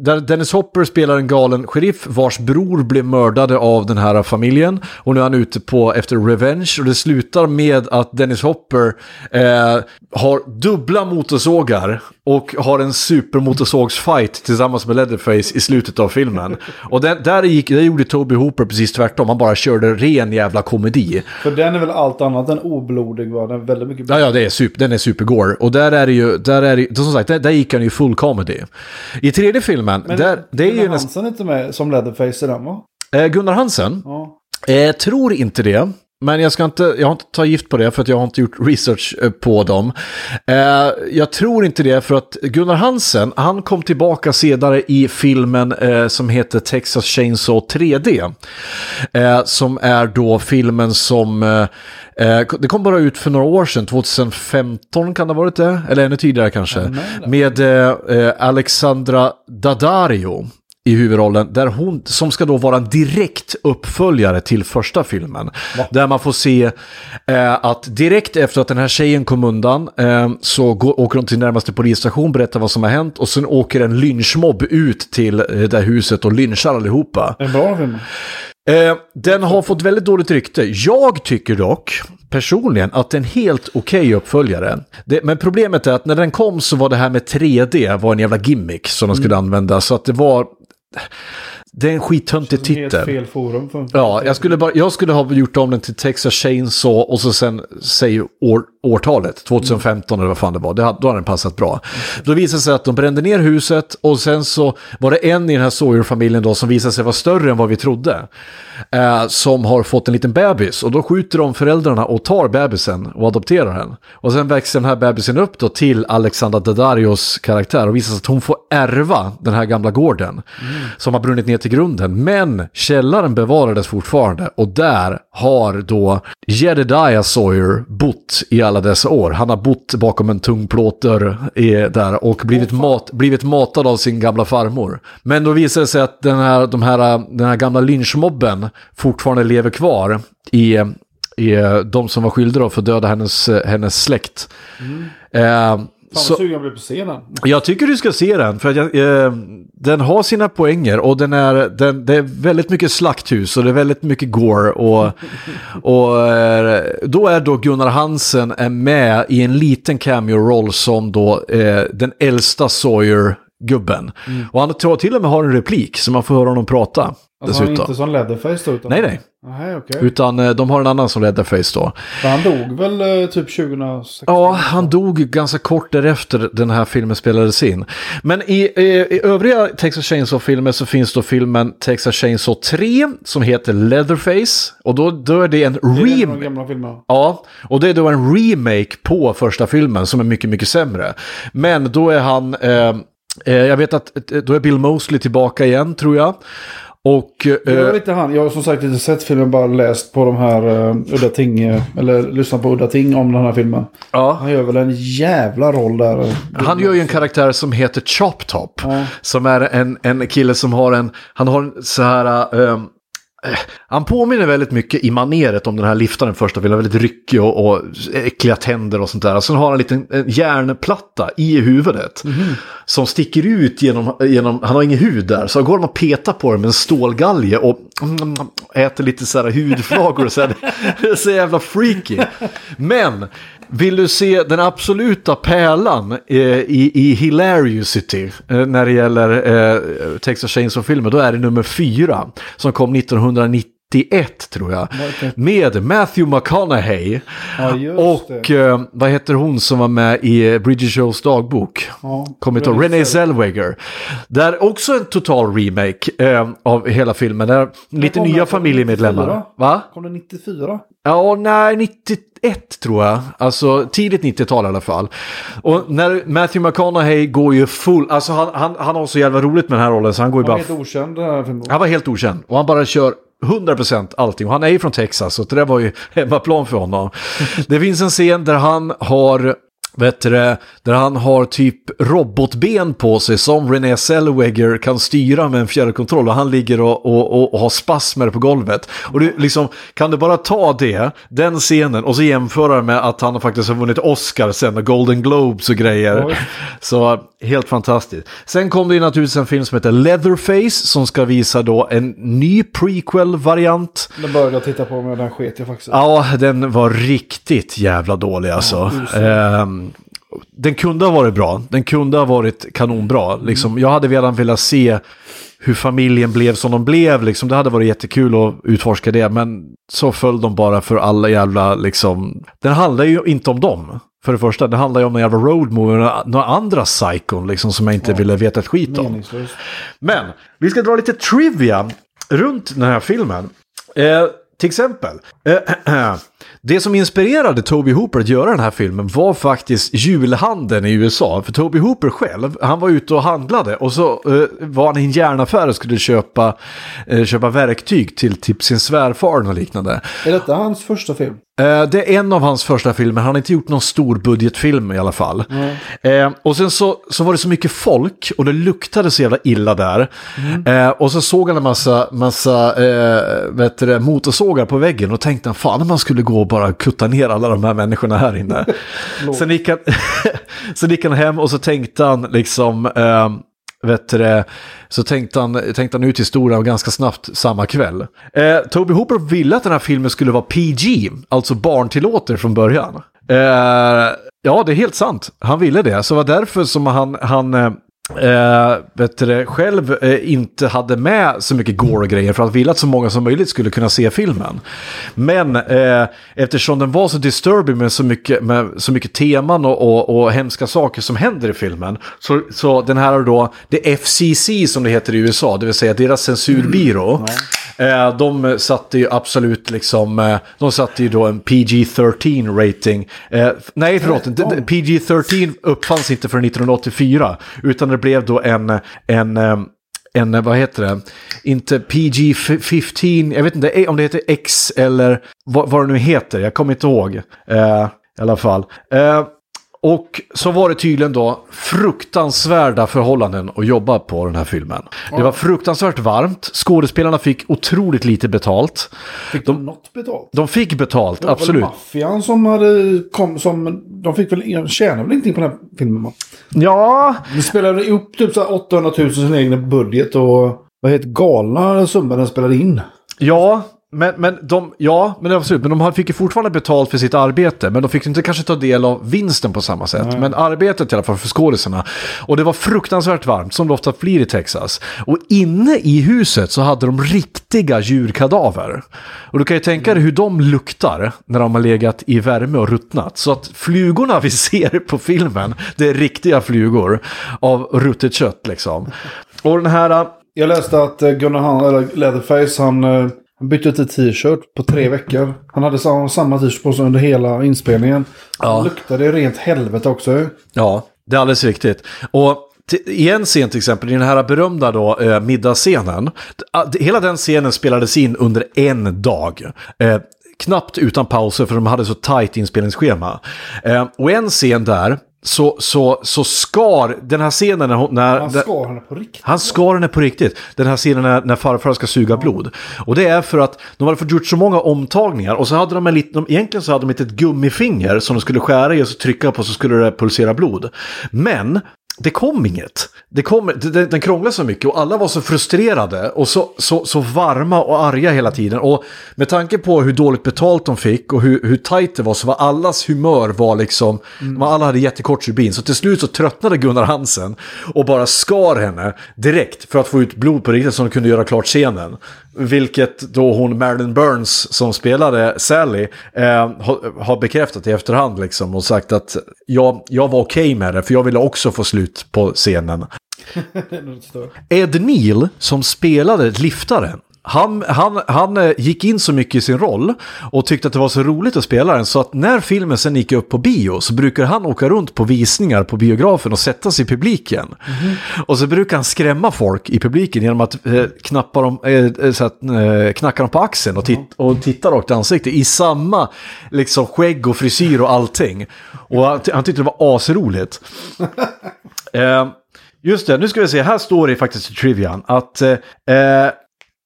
där Dennis Hopper spelar en galen sheriff vars bror blev mördade av den här familjen. Och nu är han ute på efter revenge. Och det slutar med att Dennis Hopper eh, har dubbla motorsågar och har en supermotorsågsfight tillsammans med Leatherface i slutet av filmen. Och den, där, gick, där gjorde Toby Hooper precis tvärtom. Han bara körde ren jävla komedi. För den är väl allt annat än oblodig va? Den är väldigt mycket... Ja, ja, det är super, den är supergore. Och där är det ju, där är det, som sagt, där, där gick han ju full comedy. I tredje filmen, Men där, det är ju Gunnar. Hansen är inte med som Leatherface i den va? Eh, Gunnar Hansen, Ja. eh, tror inte det. Men jag ska inte, jag har inte tagit gift på det för att jag har inte gjort research eh, på dem. Eh, jag tror inte det för att Gunnar Hansen, han kom tillbaka senare i filmen eh, som heter Texas Chainsaw 3D. Eh, som är då filmen som, eh, eh, det kom bara ut för några år sedan, 2015 kan det ha varit det? Eller ännu tidigare kanske. Med Alexandra Daddario i huvudrollen, där hon, som ska då vara en direkt uppföljare till första filmen. Där man får se eh, att direkt efter att den här tjejen kom undan eh, så går, åker hon till närmaste polisstation, berättar vad som har hänt och sen åker en lynchmobb ut till eh, det här huset och lynchar allihopa. En bra film. Eh, den har fått väldigt dåligt rykte. Jag tycker dock personligen att det är en helt okej uppföljare. Det, men problemet är att när den kom så var det här med 3D var en jävla gimmick som de skulle använda. Så att det var... えっ? Det är en skittöntig titel. fel forum. För Ja, jag skulle, bara, jag skulle ha gjort om den till Texas Chainsaw och så sen säg år, årtalet, 2015 eller vad fan det var. Det, hade- då hade den passat bra. Då visade det sig att de brände ner huset och sen så var det en i den här Sawyer-familjen då som visade sig vara större än vad vi trodde. Eh, som har fått en liten bebis och då skjuter de föräldrarna och tar bebisen och adopterar den. Och sen växer den här bebisen upp då till Alexandra Daddarios karaktär och visar sig att hon får ärva den här gamla gården. Som har brunnit ner till grunden. Men källaren bevarades fortfarande och där har då Jedediah Sawyer bott i alla dessa år. Han har bott bakom en tung plåtdörr där och blivit, mat, blivit matad av sin gamla farmor. Men då visar det sig att den här, de här, den här gamla lynchmobben fortfarande lever kvar i, i de som var skyldiga för att döda hennes, hennes släkt. Eh, Fan vad sugen jag blir på scenen. jag tycker du ska se den, för att jag, eh, den har sina poänger och den är, den, det är väldigt mycket slakthus och det är väldigt mycket gore. Och, *laughs* och eh, då är då Gunnar Hansen är med i en liten cameo-roll som då eh, den äldsta Sawyer-gubben. Och han tar till och med har en replik så man får höra honom prata. Mm. Alltså han är dessutom. inte som Leatherface då? Utan... Nej, nej. Nej, okej. Utan eh, de har en annan som Leatherface då. För Han dog väl eh, typ 2016? Ja, han dog ganska kort därefter den här filmen spelades in. Men i, i, i övriga Texas Chainsaw-filmer så finns då filmen Texas Chainsaw 3 som heter Leatherface. Och då, då är det en remake. Ja, och det är då en remake på första filmen som är mycket, mycket sämre. Men då är han, eh, jag vet att eh, då är Bill Mosley tillbaka igen tror jag. Och... Det var Eh, lite han. Jag har som sagt inte sett filmen, bara läst på de här uh, Udda Ting, eh, eller lyssnat på Udda Ting om den här filmen. ja. Han gör väl en jävla roll där. eh. Han gör ju en karaktär som heter Chop Top. Ja. Som är en, en kille som har en, han har en så här, eh, han påminner väldigt mycket i maneret om den här liftaren första filmen, väldigt ryckig och, och äckliga tänder och sånt där. Sen har han en liten en järnplatta i huvudet. Som sticker ut genom, genom, han har ingen hud där. Så går man och petar på den med en stålgalge och mm, äter lite så här hudflagor och så här. *laughs* Det är så jävla freaky. Men vill du se den absoluta pärlan eh, i, i Hilariousity eh, när det gäller eh, Texas Chainsaw-filmer, då är det nummer fyra som kom 1990. 91 tror jag. Med Matthew McConaughey. Ja, Och eh, vad heter hon som var med i eh, Bridget Jones dagbok? Ja, Kommer inte ihåg. Renée Zellweger. Där också en total remake eh, av hela filmen. Där lite nya familjemedlemmar. 94? Va? Kom det 94? Ja, nej, 91 tror jag. Alltså tidigt 90-tal i alla fall. Och när Matthew McConaughey går ju full, alltså han, han, han har så jävla roligt med den här rollen så han går ju Han bara... är helt okänd. Han var helt okänd och han bara kör 100% allting. Och han är ju från Texas så det där var ju *laughs* hemmaplan för honom. Det finns en scen där han har Vet du, där han har typ robotben på sig som Renée Zellweger kan styra med en fjärrkontroll och han ligger och, och, och, och har spasmer på golvet. Och du, liksom, kan du bara ta det, den scenen och så jämföra med att han faktiskt har vunnit Oscar sen och Golden Globes och grejer. Oj. Så helt fantastiskt. Sen kom det ju naturligtvis en film som heter Leatherface som ska visa då en ny prequel-variant. Den började jag titta på men den sket jag faktiskt. Ja, den var riktigt jävla dålig alltså. Ehm, den kunde ha varit bra, den kunde ha varit kanonbra. Liksom, jag hade redan velat se hur familjen blev som de blev. Liksom. Det hade varit jättekul att utforska det, men så föll de bara för alla jävla... Liksom... Den handlar ju inte om dem. För det första, det handlar ju om en jävla road movie, några, andra psykon liksom, som jag inte ville veta ett skit om. Men vi ska dra lite trivia runt den här filmen. Eh, till exempel, eh, *clears throat* det som inspirerade Toby Hooper att göra den här filmen var faktiskt julhandeln i USA. För Toby Hooper själv, han var ute och handlade och så eh, var han i en järnaffär och skulle köpa, eh, köpa verktyg till typ sin svärfar och liknande. Är detta hans första film? Eh, det är en av hans första filmer, han har inte gjort någon stor budgetfilm i alla fall. Eh, och sen så, så var det så mycket folk och det luktade så jävla illa där. Eh, och så såg han en massa, massa eh, vet du, det, motorsågar på väggen och tänkte han fan om man skulle gå och bara kutta ner alla de här människorna här inne. *laughs* sen, gick han, *laughs* sen gick han hem och så tänkte han liksom... Eh, vet du, så tänkte han, tänkte han ut historien ganska snabbt samma kväll. Eh, Toby Hooper ville att den här filmen skulle vara PG, alltså barntillåter från början. Eh, ja, det är helt sant. Han ville det. Så det var därför som han, han eh, det, själv eh, inte hade med så mycket gore och grejer för att ville att så många som möjligt skulle kunna se filmen. Men eh, eftersom den var så disturbing med så mycket, med så mycket teman och, och, och hemska saker som händer i filmen. Så, så den här då, det FCC som det heter i USA, det vill säga deras censurbyrå. Eh, de satte ju absolut liksom, eh, de satte ju då en PG-13 rating. Eh, nej, förlåt, d- d- PG-13 uppfanns inte för 1984, utan det blev då en, en eh, en, eh, vad heter det, inte PG-15, jag vet inte eh, om det heter X eller vad, vad det nu heter, jag kommer inte ihåg. Eh, I alla fall. Eh, och så var det tydligen då fruktansvärda förhållanden att jobba på den här filmen. Det var fruktansvärt varmt, skådespelarna fick otroligt lite betalt. Fick de något betalt? De fick betalt, Det var absolut. väl maffian som hade kom som... De fick väl... Tjänade väl ingenting på den här filmen? va? Ja, De spelade upp typ så här 800 000 sin egen budget och... Vad heter galna summor den spelade in. Ja, men, men, de, ja, men absolut. Men de fick ju fortfarande betalt för sitt arbete. Men de fick inte kanske ta del av vinsten på samma sätt. Men arbetet i alla fall för skådisarna. Och det var fruktansvärt varmt, som det ofta blir i Texas. Och inne i huset så hade de riktiga djurkadaver. Och du kan ju tänka dig hur de luktar när de har legat i värme och ruttnat. Så att flugorna *laughs* vi ser på filmen, det är riktiga flugor av ruttet kött liksom. Och den här... Jag läste att eh, Gunnar eller Leatherface, han, eh, han bytte till t-shirt på tre veckor. Han hade samma, t-shirt på sig under hela inspelningen. Ja. Han luktade rent helvete också. Ja, det är alldeles riktigt. Och i en scen till exempel, i den här berömda då, eh, middagsscenen. Hela den scenen spelades in under en dag. Eh, knappt utan pauser för de hade så tajt inspelningsschema. Eh, och en scen där, så, så, så skar den här scenen när, hon- när Han skar henne på riktigt. han skar henne på riktigt. Den här scenen när, när farfar ska suga blod. Och det är för att de hade fått gjort så många omtagningar. Och så hade de en liten, egentligen så hade de ett gummifinger som de skulle skära i och så trycka på så skulle det pulsera blod. Men det kom inget. Det kom, det, den krånglade så mycket och alla var så frustrerade och så, så, så varma och arga hela tiden. Och med tanke på hur dåligt betalt de fick och hur, hur tajt det var så var allas humör var liksom, mm. alla hade jättekort stubin. Så till slut så tröttnade Gunnar Hansen och bara skar henne direkt för att få ut blod på riktigt så de kunde göra klart scenen. Vilket då hon Marilyn Burns som spelade Sally eh, har, har bekräftat i efterhand liksom och sagt att jag, jag var okej med det för jag ville också få slut på scenen. *laughs* Ed Neal som spelade liftaren. Han, han, han eh, gick in så mycket i sin roll och tyckte att det var så roligt att spela den så att när filmen sen gick upp på bio så brukar han åka runt på visningar på biografen och sätta sig i publiken. Och så brukar han skrämma folk i publiken genom att eh, knappa dem, eh, så att, eh, knacka dem på axeln och, tit- och titta rakt i ansiktet i samma liksom, skägg och frisyr och allting. Och han, han tyckte det var asroligt. *laughs* Eh, just det, nu ska vi se, här står det faktiskt i trivian att eh, eh,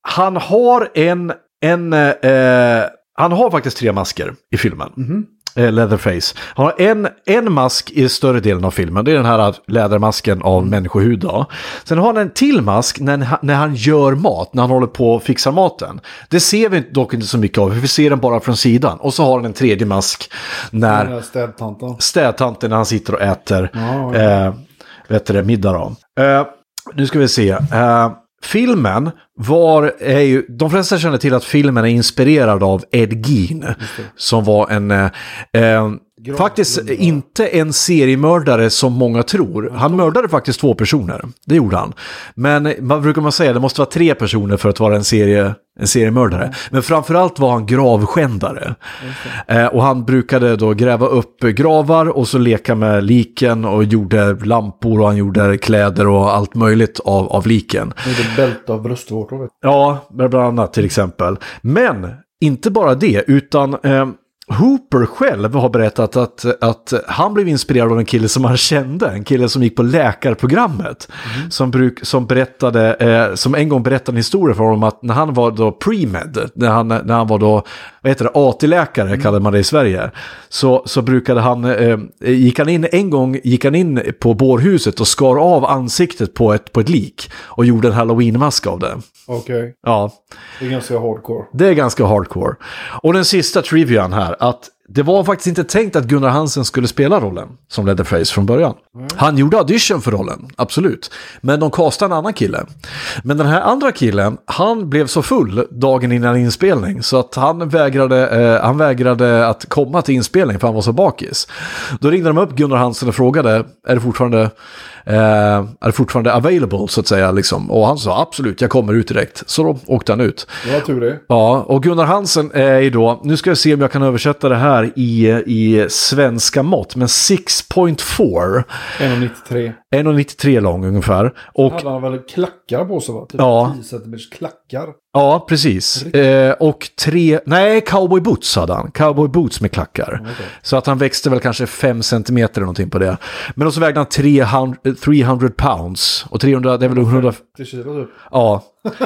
han har en, en eh, han har faktiskt tre masker i filmen. Eh, Leatherface. Han har en, en mask i större delen av filmen. Det är den här lädermasken av människohud. Då. Sen har han en till mask när, när han gör mat, när han håller på och fixar maten. Det ser vi dock inte så mycket av, vi ser den bara från sidan. Och så har han en tredje mask när städtanten. städtanten när han sitter och äter Ja, eh, vet det, middag. Då. Eh, nu ska vi se. Eh, filmen var, är ju, de flesta känner till att filmen är inspirerad av Ed Gein. Som var en, eh, eh, faktiskt inte en seriemördare som många tror. Han mördade faktiskt två personer, det gjorde han. Men vad brukar man säga, det måste vara tre personer för att vara en, serie, en seriemördare. Men framförallt var han gravskändare. Eh, och han brukade då gräva upp gravar och så leka med liken och gjorde lampor och han gjorde kläder och allt möjligt av, av liken. Med bälte av bröstvårtor. Ja, bland annat till exempel. Men inte bara det, utan eh, Hooper själv har berättat att, att han blev inspirerad av en kille som han kände, en kille som gick på läkarprogrammet. Som, bruk, som, berättade, eh, som en gång berättade en historia för honom att när han var då pre-med, när han, när han var då, vad heter det, AT-läkare kallade man det i Sverige. Så, så brukade han, eh, gick han in, en gång gick han in på bårhuset och skar av ansiktet på ett, på ett lik. Och gjorde en halloween-mask av det. Okej. Ja, Det är ganska hardcore. det är ganska hardcore. Och den sista trivian här, att det var faktiskt inte tänkt att Gunnar Hansen skulle spela rollen som Leatherface från början. Han gjorde audition för rollen, absolut. Men de castade en annan kille. Men den här andra killen, han blev så full dagen innan inspelning så att han vägrade, eh, han vägrade att komma till inspelning för han var så bakis. Då ringde de upp Gunnar Hansen och frågade, är det fortfarande eh, är det fortfarande available så att säga liksom? Och han sa absolut, jag kommer ut direkt. Så då åkte han ut. Det var tur det. Ja, och Gunnar Hansen är ju då, nu ska jag se om jag kan översätta det här i, i svenska mått, men 6.4, 1,93. 1,93 lång ungefär. Och Hade han väl klackar på sig va? Typ Ja. 10 centimeters klackar. ja, precis. Eh, och tre, nej, cowboy boots hade han. Cowboy boots med klackar. Så att han växte väl kanske 5 centimeter eller någonting på det. Men så vägde han 300, 300 pounds. Och 300, det är väl 100, 50 kilo typ. Ja.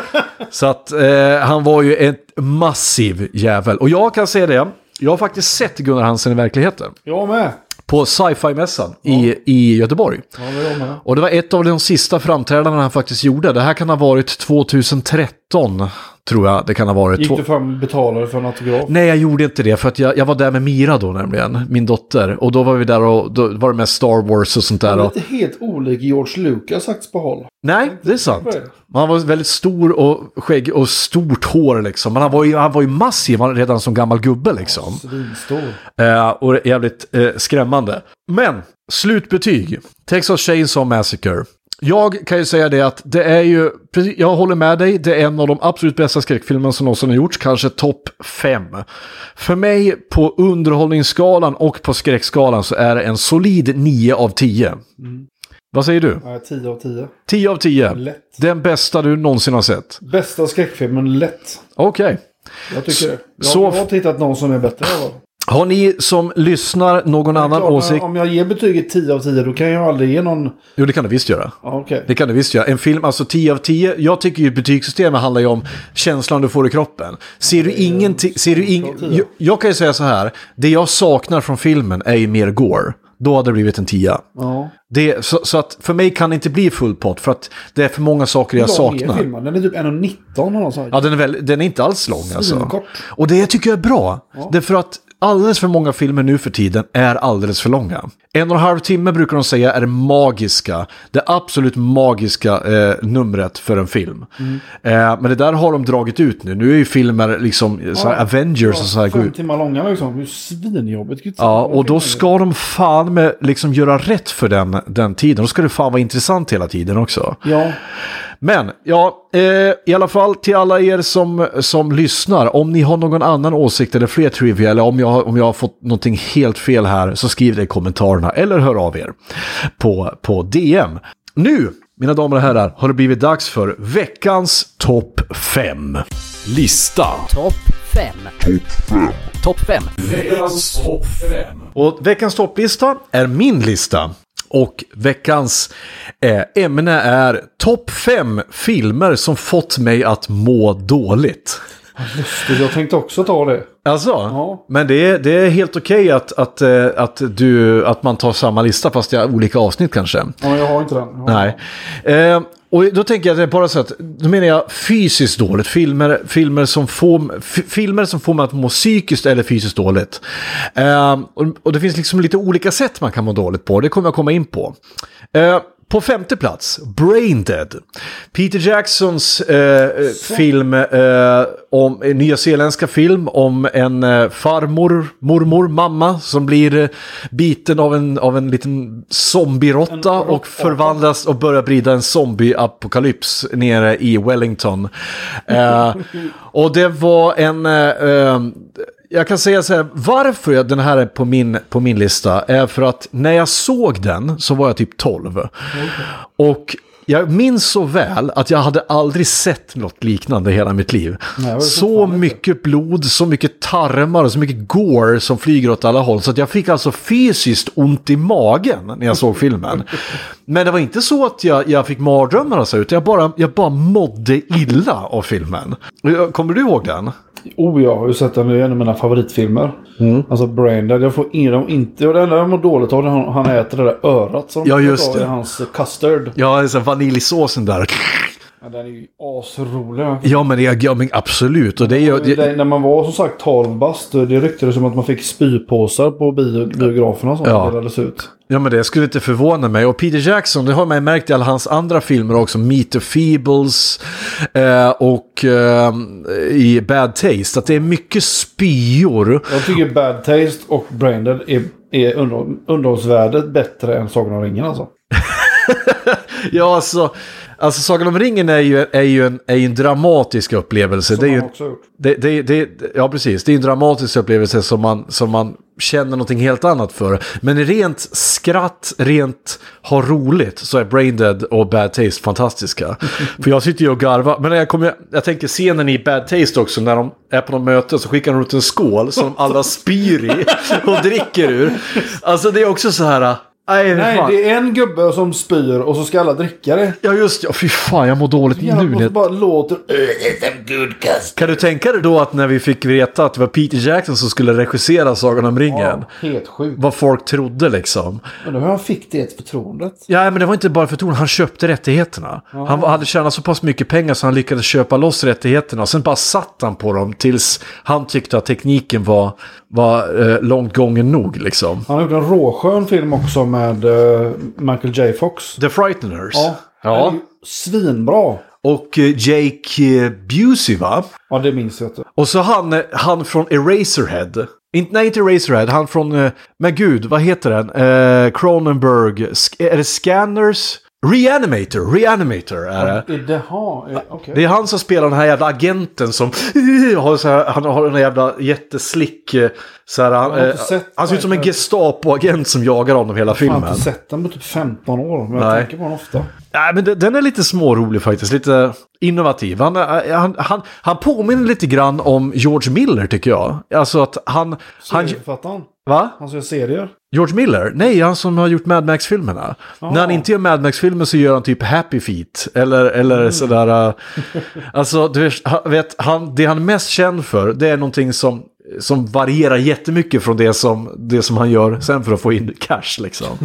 *laughs* Så att eh, han var ju en massiv jävel. Och jag kan säga det, jag har faktiskt sett Gunnar Hansen i verkligheten. Jag med. På sci-fi-mässan i, i Göteborg. Ja, det. Och det var ett av de sista framträdandena han faktiskt gjorde. Det här kan ha varit 2013, tror jag det kan ha varit. Gick du fram och betalade för en autograf? Nej, jag gjorde inte det för att jag, jag var där med Mira då nämligen, min dotter. Och då var vi där och då var det med Star Wars och sånt där. Han Och... inte helt olik George Lucas sagt på håll. Nej, det är sant. Han var väldigt stor och skägg och stort hår liksom. Men han var ju, han var ju massiv redan som gammal gubbe liksom. Svinstor. Eh, och jävligt eh, skrämmande. Men, slutbetyg. Texas Chainsaw Massacre. Jag kan ju säga det att det är ju, jag håller med dig, det är en av de absolut bästa skräckfilmerna som någonsin har gjorts, kanske topp fem. För mig på underhållningsskalan och på skräckskalan så är det en solid 9 av 10. Vad säger du? Ja, 10 av 10. 10 av 10. Lätt. Den bästa du någonsin har sett. Bästa skräckfilmen lätt. Okej. Jag tycker det. Jag, så- jag har inte hittat någon som är bättre. fall. Har ni som lyssnar någon annan Klart, åsikt? Om jag ger betyget 10 av 10 då kan jag aldrig ge någon... Jo, det kan du visst göra. Ja, okej. Det kan du visst göra. En film, alltså 10 av 10. Jag tycker ju betygssystemet handlar ju om känslan du får i kroppen. Ser du ingenting, ser du ing... jag, jag kan ju säga så här. Det jag saknar från filmen är ju mer gore. Då hade det blivit en 10. Ja. Det, så, så att för mig kan det inte bli full pott för att det är för många saker jag saknar. filmen? Den är typ 1,19 eller något sånt. Ja, den är, väl, den är inte alls lång alltså. Och det tycker jag är bra. Det är för att alldeles för många filmer nu för tiden är alldeles för långa. En och en halv timme brukar de säga är magiska, det absolut magiska eh, numret för en film. Eh, men det där har de dragit ut nu. Nu är ju filmer liksom så här Avengers och så här. Fem timmar långa liksom. Det är svinjobbigt. Ja, och då ska de fan med liksom göra rätt för den, den tiden. Då ska det fan vara intressant hela tiden också. Ja, Men, ja, eh, i alla fall till alla er som, som lyssnar. Om ni har någon annan åsikt eller fler trivia eller om jag, har- om jag har fått någonting helt fel här så skriv det i kommentarerna eller hör av er på, på DM. Nu, mina damer och herrar, har det blivit dags för veckans topp 5. Lista. Topp 5. Topp 5. Veckans topp 5. Och veckans topplista är min lista. Och veckans eh, ämne är topp fem filmer som fått mig att må dåligt lustigt. Jag tänkte också ta det. Alltså, Ja. men det är, det är helt okej att, att, eh, att, du, att man tar samma lista fast är olika avsnitt kanske. Ja, jag har inte den. Har- Nej. Eh, och då tänker jag att det är bara så att, då menar jag fysiskt dåligt. Filmer, filmer, som, får, filmer som får mig att må psykiskt eller fysiskt dåligt. Eh, och, och det finns liksom lite olika sätt man kan må dåligt på. Det kommer jag komma in på. Eh, på femte plats, Brain Dead. Peter Jacksons eh, eh, film, eh, om, en nyzeeländska film om en eh, farmor, mormor, mamma som blir eh, biten av en, av en liten zombierotta och förvandlas och börjar brida en zombie-apokalyps nere i Wellington. Eh, *laughs* och det var en... Jag kan säga så här, varför den här är på min, på min lista är för att när jag såg den så var jag typ 12. Och jag minns så väl att jag hade aldrig sett något liknande hela mitt liv. Nej, det så inte. mycket blod, så mycket tarmar och så mycket gore som flyger åt alla håll. Så jag fick alltså fysiskt ont i magen när jag såg filmen. *laughs* Men det var inte så att jag, jag fick mardrömmar och så, utan jag bara, jag bara mådde illa av filmen. Kommer du ihåg den? Oh, jag har ju sett den. Det är en av mina favoritfilmer. Mm. Alltså Brain Dead. Jag får in dem inte. Och det enda jag mår dåligt av är han, han äter det där örat som Ja, just tar i det. hans custard. Ja, här vaniljsåsen där. Ja, den är ju asrolig. Ja, men, det, ja, men absolut. Och det är ju... Det, när man var som sagt 12 bast, det ryktades som att man fick spypåsar på bio, biograferna som Ja. delades ut. ja, men det skulle inte förvåna mig. Och Peter Jackson, det har man ju märkt i alla hans andra filmer också. Meet the Feebles eh, och eh, i Bad Taste. Att det är mycket spyor. Jag tycker Bad Taste och Brain Dead är, är under, underhållsvärdet bättre än Sagan om ringen alltså. *laughs* Ja, alltså... Alltså Sagan om ringen är ju, är ju, en, är ju en dramatisk upplevelse. Som Det är ju, också gjort. det, det, det, ja, precis. Det är en dramatisk upplevelse som man, som man känner någonting helt annat för. Men rent skratt, rent ha roligt så är Brain Dead och Bad Taste fantastiska. *laughs* för jag sitter ju och garvar. Men jag, kommer, jag tänker scenen i Bad Taste också när de är på något möte så skickar de ut en skål som *laughs* alla spyr i och dricker ur. Alltså det är också så här... Nej, Nej, det är en gubbe som spyr och så ska alla dricka det. Ja just det, fy fan jag mår dåligt Jävlar, nu. så bara låter... Kan du tänka dig då att när vi fick veta att det var Peter Jackson som skulle regissera Sagan om ringen. Ja, helt sjukt. Vad folk trodde liksom. Undrar hur han fick det förtroendet. Ja, men det var inte bara förtroende, han köpte rättigheterna. Han var- hade tjänat så pass mycket pengar så han lyckades köpa loss rättigheterna. Och sen bara satt han på dem tills han tyckte att tekniken var, var eh, långt gången nog liksom. Han har gjort en råskön film också med eh, Michael J. Fox. The Frighteners. Ja. ja. Svinbra. Och eh, Jake eh, Busey va? Ja, det minns jag inte. Och så han, eh, han från Eraserhead. In, nej, inte Eraserhead. Han från... eh, Men gud, vad heter den? Eh, Cronenberg. Sk- är det Scanners? Reanimator. Reanimator är det. Det är han som spelar den här jävla agenten som *laughs* har så här, han har en jävla jätteslick... eh, Så här, han, eh, sett han ser ut som en. Gestapo-agent som jagar honom hela Jag har filmen. inte sett den på typ 15 år. Men jag Nej. tänker på den ofta. Nej, men den är lite smårolig faktiskt. Lite innovativ. Han, eh, han, han, han påminner lite grann om George Miller tycker jag. Alltså att han... han Serieförfattaren. va? Han som gör serier. George Miller? Nej, han som har gjort Mad Max-filmerna. När han inte gör Mad Max-filmer så gör han typ Happy Feet. Eller, eller sådär... uh, alltså, du vet, han, det han är mest känd för, det är någonting som, som varierar jättemycket från det som, det som han gör sen för att få in cash liksom.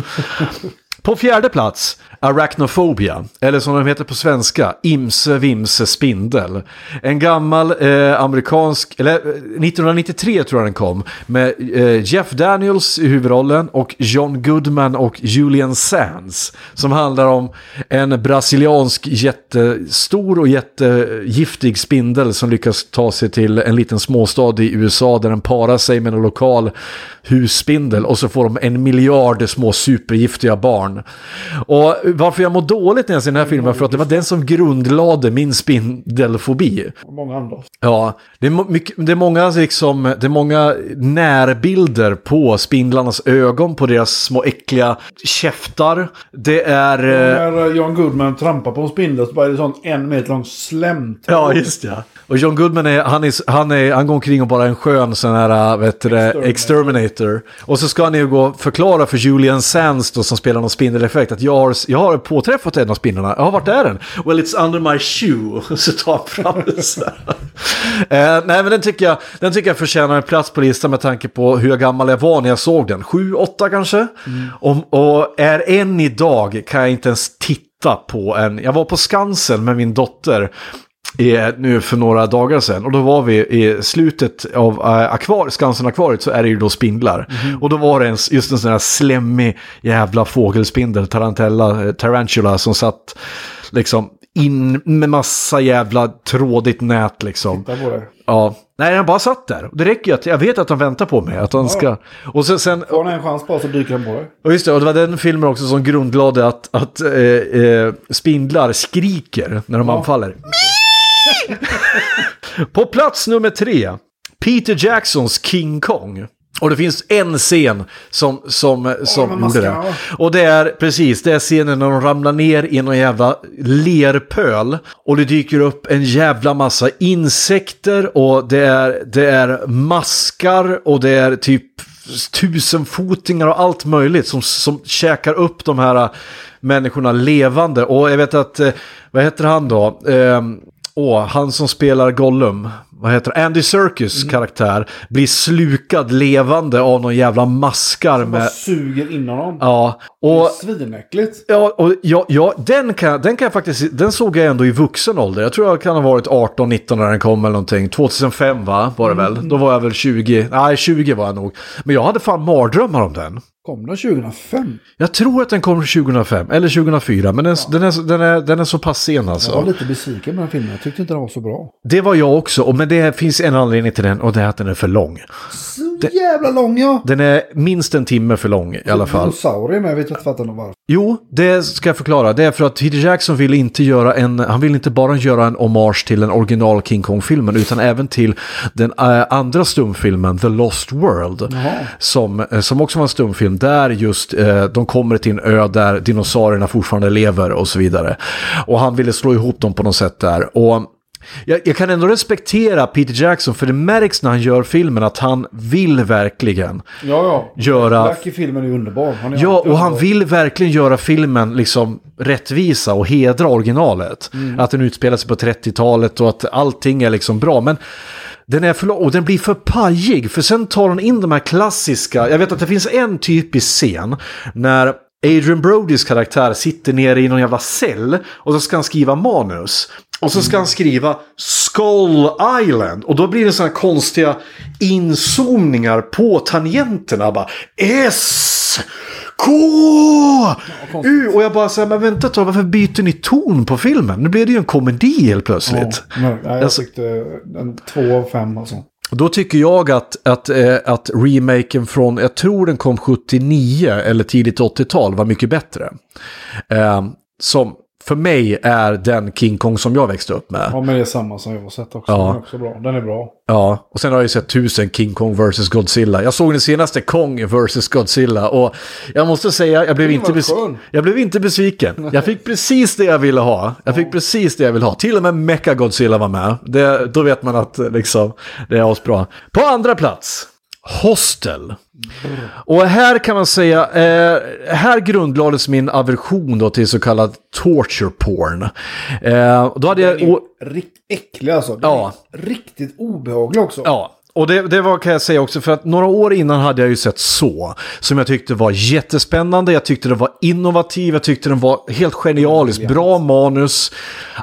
På fjärde plats, Arachnophobia, eller som de heter på svenska, Imse Vimse Spindel. En gammal eh, amerikansk, eller eh, 1993 tror jag den kom, med eh, Jeff Daniels i huvudrollen och John Goodman och Julian Sands. Som handlar om en brasiliansk jättestor och jättegiftig spindel som lyckas ta sig till en liten småstad i USA där den parar sig med en lokal husspindel och så får de en miljard små supergiftiga barn. Och varför jag mår dåligt när jag ser den här filmen för att det var den som grundlade min spindelfobi. Många andra. Ja, det är, mycket, det är många liksom, det är många närbilder på spindlarnas ögon, på deras små äckliga käftar. Det är... eh, När eh, John Goodman trampar på en spindel så bara är det sån en meter lång slem. Ja, just ja. Och John Goodman är, han, är, han, är, han går omkring och bara är en skön sån här, vet du, det, exterminator. Och så ska han ju gå och förklara för Julian Sands då, som spelar någon spindeleffekt att jag har, jag har påträffat en av spindlarna. Ja, vart är den? Well, it's under my shoe. *laughs* Så tar han fram den så *laughs* eh, Nej, men den tycker, jag, den tycker jag förtjänar en plats på listan med tanke på hur gammal jag var när jag såg den. Sju, åtta kanske? Och, och är än idag kan jag inte ens titta på en. Jag var på Skansen med min dotter nu för några dagar sedan. Och då var vi i slutet av eh, akvar, Skansen-akvariet så är det ju då spindlar. Och då var det en, just en sån här slemmig jävla fågelspindel, tarantella, eh, tarantula, som satt liksom in med massa jävla trådigt nät liksom. Ja, nej den bara satt där. Det räcker ju att jag vet att de väntar på mig. Att de ska... Och sen, sen Får han en chans bara så dyker han på dig. och just det, och det var den filmen också som grundlade att, att eh, eh, spindlar skriker när de anfaller. *laughs* På plats nummer tre, Peter Jacksons King Kong. Och det finns en scen som, som, som med gjorde det. Och det är precis, det är scenen när de ramlar ner i någon jävla lerpöl. Och det dyker upp en jävla massa insekter och det är, det är maskar och det är typ tusenfotingar och allt möjligt som, som käkar upp de här människorna levande. Och jag vet att, eh, vad heter han då? Åh, han som spelar Gollum, vad heter det? Andy Serkis karaktär, blir slukad levande av någon jävla maskar Bara med... suger in honom. Ja, Det och... är svinäckligt. Ja, och ja, ja den, kan, den kan jag faktiskt, den såg jag ändå i vuxen ålder. Jag tror jag kan ha varit 18-19 när den kom eller någonting. 2005 va, var det väl? Då var jag väl 20, nej 20 var jag nog. Men jag hade fan mardrömmar om den. Kom den 2005? Jag tror att den kom 2005 eller 2004, men den, den, är, den, är, den är så pass sen Jag var alltså. lite besviken med den filmen. Jag tyckte inte den var så bra. Det var jag också, och, men det finns en anledning till den och det är att den är för lång. Så jävla lång ja! Den är minst en timme för lång i alla fall. Dinosaurier med, jag vet inte fattar nog varför. Jo, det ska jag förklara. Det är för att Peter Jackson ville inte göra en, han ville inte bara göra en hommage till den original King Kong-filmen utan även till den eh, andra stumfilmen The Lost World. Jaha. Som, eh, som också var en stumfilm där just eh, de kommer till en ö där dinosaurierna fortfarande lever och så vidare. Och han ville slå ihop dem på något sätt där. Och jag, jag kan ändå respektera Peter Jackson för det märks när han gör filmen att han vill verkligen Ja, ja. göra Black i filmen är underbar. Han är Ja, alltid och han underbar. vill verkligen göra filmen liksom rättvisa och hedra originalet. Att den utspelar sig på 30-talet och att allting är liksom bra. Men den är för och den blir för pajig. För sen tar hon in de här klassiska. Jag vet att det finns en typisk scen när Adrian Brodys karaktär sitter nere i någon jävla cell och så ska han skriva manus. Och så ska han skriva Skull Island. Och då blir det sådana konstiga inzoomningar på tangenterna. Bara S, K, U. Och jag bara säger men vänta ett tag, varför byter ni ton på filmen? Nu blir det ju en komedi helt plötsligt. Ja, nej, jag Alltså- tyckte en två av fem alltså. Då tycker jag att, att, eh, att remaken från, jag tror den kom 79 eller tidigt 80-tal var mycket bättre. Eh, som för mig är den King Kong som jag växte upp med. Ja, men det är samma som jag har sett också. Ja. Den är också bra. Den är bra. Ja, och sen har jag ju sett tusen King Kong vs Godzilla. Jag såg den senaste Kong vs Godzilla och jag måste säga, jag blev, inte, bes- jag blev inte besviken. Jag fick precis det jag ville ha. Jag fick precis det jag ville ha. Till och med Mecha Godzilla var med. Det, då vet man att liksom, det är asbra. På andra plats, Hostel. Och här kan man säga, eh, här grundlades min aversion då till så kallad torture porn. Eh, då hade jag... Och, rikt äcklig alltså. Den Ja. är riktigt obehaglig också. Ja, Och det, det var kan jag säga också, för att några år innan hade jag ju sett Så, som jag tyckte var jättespännande, jag tyckte det var innovativ, jag tyckte den var helt genialisk, bra manus,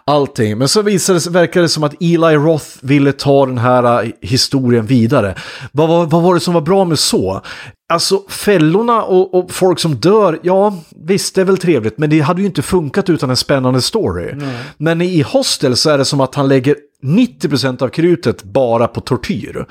allting. Men så visade det, verkade det som att Eli Roth ville ta den här äh, historien vidare. Vad, var- vad var det som var bra med Så? Alltså fällorna och, och folk som dör, ja visst det är väl trevligt, men det hade ju inte funkat utan en spännande story. Men i Hostel så är det som att han lägger 90% av krutet bara på tortyr.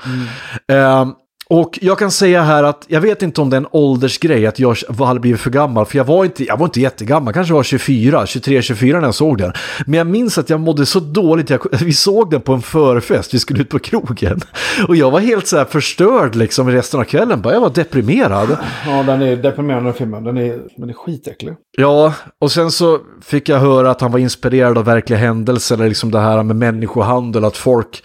Ehm, och jag kan säga här att jag vet inte om det är en åldersgrej, att jag hade blivit för gammal. För jag var inte, jag var inte jättegammal, kanske var 24, 23, 24 när jag såg den. Men jag minns att jag mådde så dåligt. Jag, *laughs* vi såg den på en förfest, vi skulle ut på krogen. Och jag var helt så här förstörd liksom resten av kvällen. Bara, jag var deprimerad. Ja, den är deprimerande filmen. Den är, den är skitäcklig. Ja, och sen så fick jag höra att han var inspirerad av verkliga händelser, eller liksom det här med människohandel, att folk,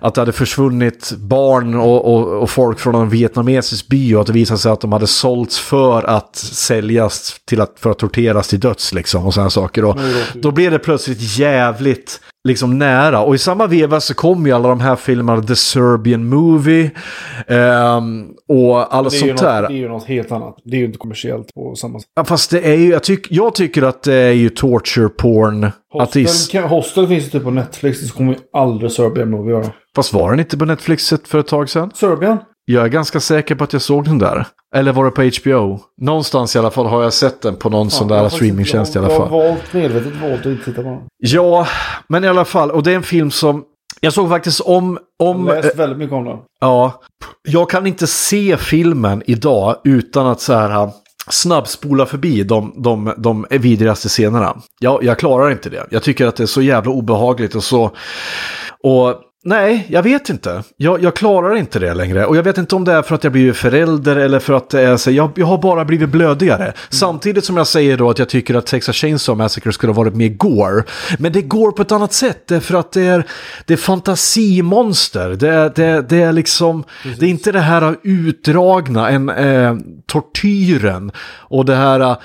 att det hade försvunnit barn och, och, och folk från en vietnamesisk by och att det visade sig att de hade sålts för att säljas till att, för att torteras till döds liksom och sådana saker. Och då blev det plötsligt jävligt liksom nära. Och i samma veva så kom ju alla de här filmerna, The Serbian Movie ehm, och ju sånt något, där. det är ju något helt annat. Det är ju inte kommersiellt på samma sätt. Ja, fast det är ju, jag, tyck, jag tycker att det är ju torture porn. Hostel, kan, Hostel finns ju typ på Netflix. Det kommer ju aldrig Serbian Movie göra. fast var den inte på Netflix för ett tag sedan? Serbian? Jag är ganska säker på att jag såg den där. Eller var det på HBO? Någonstans i alla fall har jag sett den på någon sån jag har där streamingtjänst i alla Jag fall. har valt, medvetet valt att inte titta på den. Ja, men i alla fall. Och det är en film som... Jag såg faktiskt om... Jag om har läst väldigt mycket om den. Ja, jag kan inte se filmen idag utan att så här snabbspola förbi de, de, de vidrigaste scenerna. Jag, jag klarar inte det. Jag tycker att det är så jävla obehagligt och så... Och nej, jag vet inte. Jag, jag klarar inte det längre. Och jag vet inte om det är för att jag blivit förälder eller för att det är så, jag, jag har bara blivit blödigare. Samtidigt som jag säger då att jag tycker att Texas Chainsaw Massacre skulle ha varit mer gore. Men det går på ett annat sätt. Det är för att det är, det är fantasimonster. Det är, det, det är liksom, det är inte det här utdragna, en, eh, tortyren och det här eh,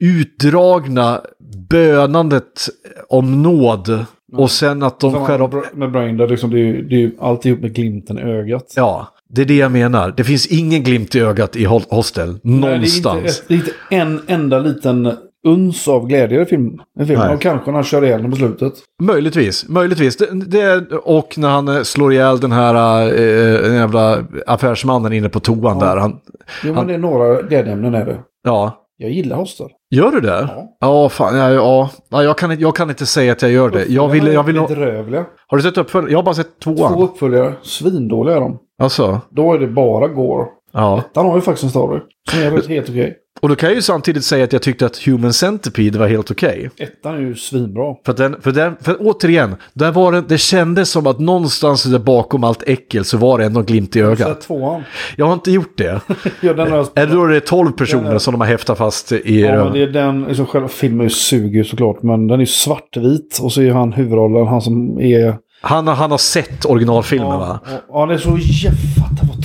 utdragna bönandet om nåd. Och sen att de skär upp... med, med Brain, där liksom det är ju det är ju alltihop med glimten i ögat. Ja, det är det jag menar. Det finns ingen glimt i ögat i Hostel. Någonstans. Nej, det, är inte, det är inte en enda liten uns av glädje i film, filmen. Nej. Och kanske när han kör ihjäl den på slutet. Möjligtvis, möjligtvis. Det, det, och när han eh, slår ihjäl den här eh, den jävla affärsmannen inne på toan där. Han, Jo, Han- men det är några glädjeämnen är det. ja, Jag gillar Hostel. gör du det? Ja. Ja, fan, ja, ja. ja jag, kan, inte- jag kan inte säga att jag gör det. Jag vill, jag vill, Bedrövliga. har du sett uppföljare? Jag har bara sett Två tvåan. uppföljare. Svindåliga är de. Alltså, Då är det bara Gore. Ja. Han har ju faktiskt en story. Som är helt okej. Och då kan jag ju samtidigt säga att jag tyckte att Human Centipede var helt okej. Ettan är ju svinbra. För, den, för, den, för återigen, där var det, det kändes som att någonstans där bakom allt äckel så var det ändå en glimt i Har du sett ögat. tvåan? Jag har inte gjort det. *laughs* Ja, den har jag Är det då är 12 personer som de har häftat fast i Ja, det är den, liksom själva filmen suger ju såklart, men den är svartvit och så är han huvudrollen, han som är... Han, har- han har sett originalfilmen Ja, va? ja, det är så jävla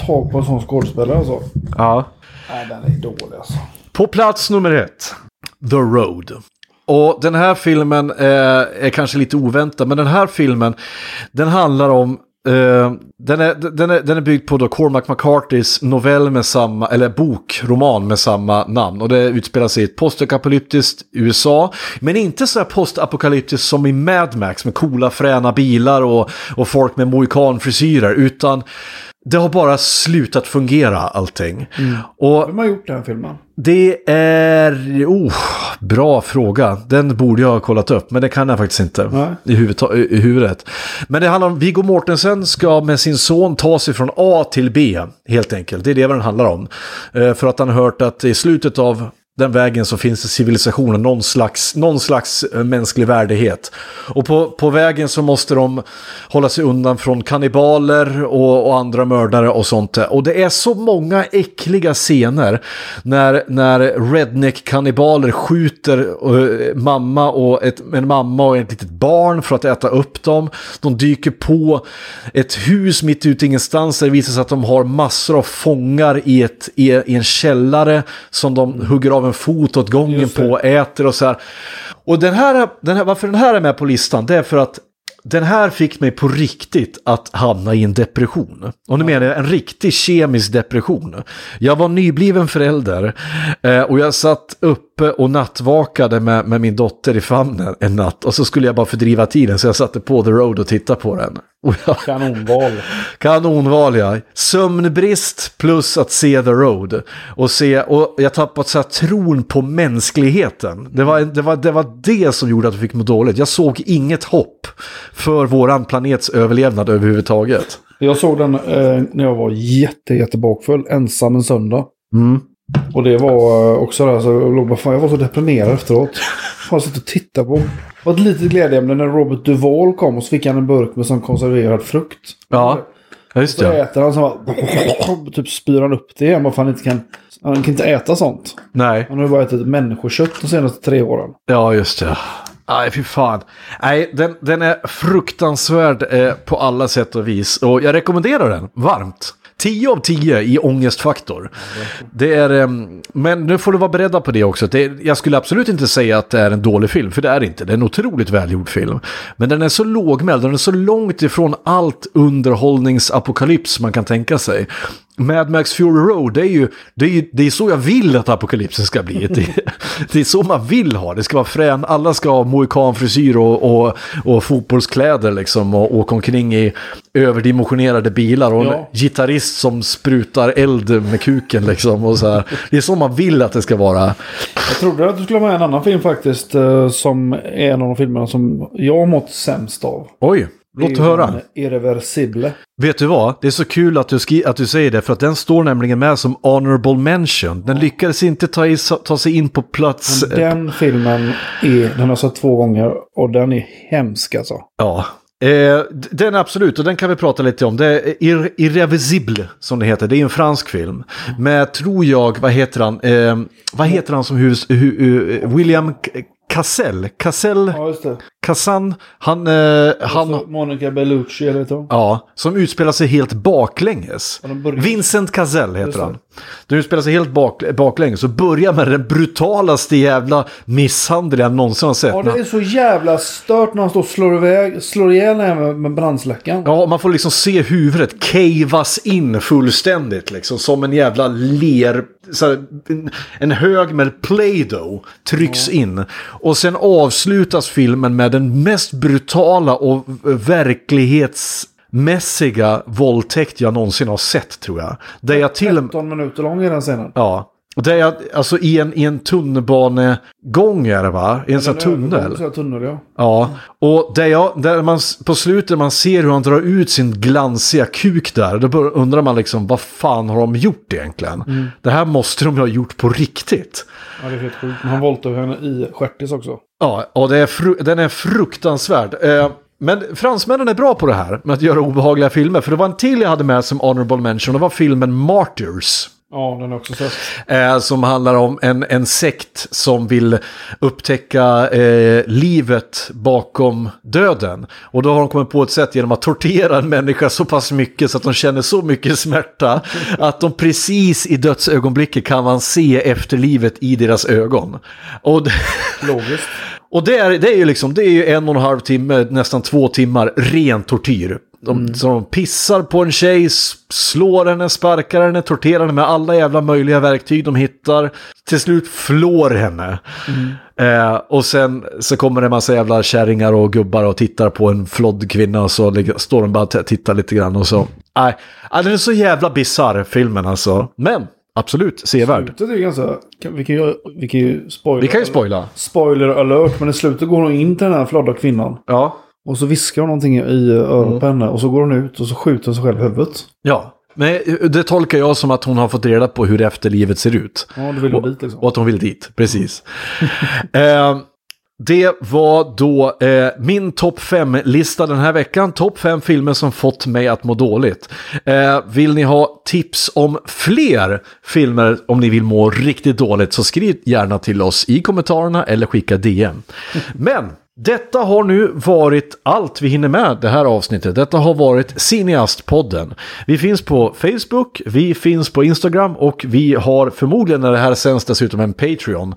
tag på en sån skådespelare alltså. Ja. Nej, den är dålig alltså. På plats nummer ett, The Road. Och den här filmen eh, är kanske lite oväntad, men den här filmen, den handlar om eh, den, är, den, är, den är byggd på då Cormac McCarthys novell med samma, eller bok, roman med samma namn. Och det utspelar sig i ett postapokalyptiskt USA. Men inte så här postapokalyptiskt som i Mad Max med coola fräna bilar och, och folk med mohikanfrisyrer. Utan det har bara slutat fungera allting. Och Vem har gjort den filmen? det är... Oh, bra fråga. Den borde jag ha kollat upp, men det kan jag faktiskt inte Nej. i, i i huvudet. Men det handlar om Viggo Mortensen ska med sin son ta sig från A till B, helt enkelt. Det är det vad den handlar om. Eh, För att han har hört att i slutet av den vägen så finns det civilisationen, någon slags, någon slags eh, mänsklig värdighet. Och på, på vägen så måste de hålla sig undan från kannibaler och, och andra mördare och sånt. Och det är så många äckliga scener när, när redneck-kannibaler skjuter eh, mamma och ett, en mamma och ett litet barn för att äta upp dem. De dyker på ett hus mitt ute i ingenstans där det visar sig att de har massor av fångar i, ett, i, i en källare som de hugger av en fot åt gången på äter och så här. Och den här, den här, varför den här är med på listan, det är för att den här fick mig på riktigt att hamna i en depression. Och nu menar jag en riktig kemisk depression. Jag var nybliven förälder eh, och jag satt uppe och nattvakade med, med min dotter i famnen en natt. Och så skulle jag bara fördriva tiden så jag satte på The Road och tittade på den. Jag, Kanonval. *laughs* Kanonval ja. Sömnbrist plus att se The Road. Och, se, och jag tappat så tron på mänskligheten. Det var, det, var, det var det som gjorde att jag fick må dåligt. Jag såg inget hopp för våran planets överlevnad överhuvudtaget. Jag såg den eh, när jag var jätte, jätte bakfull, ensam en söndag. Mm. Och det var eh, också där, så jag, låg fan, jag var så deprimerad efteråt. Fan, jag och tittade på. Det var ett litet glädjeämne när Robert Duvall kom och så fick han en burk med sån konserverad frukt. Ja, just Så det. äter han så bara, *laughs* typ spyr han upp det igen. För han inte kan, han kan inte äta sånt. Nej. Han har ju bara ätit människokött de senaste tre åren. Ja, just det. Nej, fy fan. Nej, den, den är fruktansvärd eh, på alla sätt och vis. Och jag rekommenderar den varmt. 10 av 10 i ångestfaktor. Det är, ehm, men nu får du vara beredda på det också. Det, jag skulle absolut inte säga att det är en dålig film, för det är det inte. Det är en otroligt välgjord film. Men den är så lågmäld, den är så långt ifrån allt underhållningsapokalyps man kan tänka sig. Mad Max Fury Road, det är ju det är, ju- det är så jag vill att apokalypsen ska bli. Det, *laughs* det är så man vill ha det. ska vara frän, alla ska ha mohikanfrisyr och, och, och fotbollskläder liksom och åka omkring i överdimensionerade bilar och en Ja. gitarrist som sprutar eld med kuken liksom. Och så här. Det är så man vill att det ska vara. Jag trodde att du skulle ha med en annan film faktiskt. eh, Som är en av de filmerna som jag har mått sämst av. Oj, låt höra. Irreversible. Vet du vad? Det är så kul att du, att du säger det för att den står nämligen med som honorable mention. Den lyckades inte ta, i, ta sig in på plats. Men den filmen är, den har sett två gånger och den är hemsk alltså. Ja. Eh, den absolut, och den kan vi prata lite om. Det är Ir- Irreversible, som det heter. Det är en fransk film. Med, tror jag, vad heter han? Eh, vad heter han som hus... Hu, hu, William K- Cassell? Cassell? Ja, Cassan? Han... Eh, han Så Monica Bellucci eller du? Ja, som utspelar sig helt baklänges. Vincent Just heter han. Den utspelar sig helt bak, baklänges och börjar med den brutalaste jävla misshandel jag någonsin har sett. Ja, det är så jävla stört när han står och slår, iväg, slår ihjäl med, med brandsläckaren. Ja, man får liksom se huvudet cavas in fullständigt liksom. Som en jävla ler... Så här, en, en hög med Play-Doh trycks in. Och sen avslutas filmen med den mest brutala och verklighetsmässiga våldtäkt jag någonsin har sett tror jag. Där jag till och med... 13 minuter lång är den scenen. Ja. Och det är alltså i en, i en tunnelbanegång är det va? I en sån här tunnel. Så tunnel, ja. Ja, och där, jag, där man på slutet man ser hur han drar ut sin glansiga kuk där. Då bör- undrar man liksom vad fan har de gjort egentligen? Det här måste de ju ha gjort på riktigt. Ja, det är helt sjukt. Men han våldtog henne i stjärtis också. Ja, och är den är fruktansvärd. Eh, men fransmännen är bra på det här med att göra obehagliga filmer. För det var en till jag hade med som honorable mention. Det var filmen Martyrs. Ja, den har jag också sett. Eh, som handlar om en, en sekt som vill upptäcka eh, livet bakom döden. Och då har de kommit på ett sätt genom att tortera en människa så pass mycket så att de känner så mycket smärta. att de precis i dödsögonblicket kan man se efterlivet i deras ögon. Och Logiskt. Och det är, det är ju liksom, det är ju en och en halv timme, nästan två timmar ren tortyr. De, så de pissar på en tjej, slår henne, sparkar henne, torterar henne med alla jävla möjliga verktyg de hittar. Till slut flår henne. Eh, och sen så kommer det en massa jävla kärringar och gubbar och tittar på en flodd kvinna och så står de bara och tittar lite grann och så. Nej, äh, den är så jävla bisarr filmen alltså. Men absolut sevärd. Slutet är ganska... kan- Vi kan ju, vi kan ju spoila. Vi kan ju spoila. Spoiler alert. Men i slutet går hon in till den här flodda kvinnan. Ja. Och så viskar hon någonting i örat på henne. Och så går hon ut och så skjuter hon sig själv i huvudet. Ja, men det tolkar jag som att hon har fått reda på hur efterlivet ser ut. Ja, du vill gå dit liksom. Och att hon vill dit, precis. *laughs* eh, det var då eh, min topp 5-lista den här veckan. Topp 5 filmer som fått mig att må dåligt. Eh, vill ni ha tips om fler filmer om ni vill må riktigt dåligt så skriv gärna till oss i kommentarerna eller skicka DM. Men detta har nu varit allt vi hinner med det här avsnittet. Detta har varit Cineastpodden. Vi finns på Facebook, vi finns på Instagram och vi har förmodligen när det här sänds dessutom en Patreon.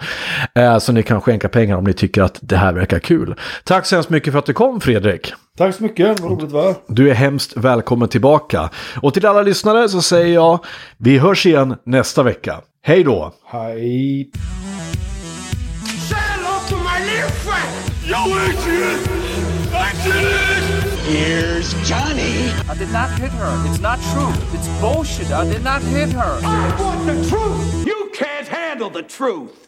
Eh, så ni kan skänka pengar om ni tycker att det här verkar kul. Tack så hemskt mycket för att du kom Fredrik. Tack så mycket, vad roligt va? Du är hemskt välkommen tillbaka. Och till alla lyssnare så säger jag, vi hörs igen nästa vecka. Hej då! Hej. Friend. Yo, Adrian! Adrian! Here's Johnny. I did not hit her. It's not true. It's bullshit. I did not hit her. I want the truth. You can't handle the truth.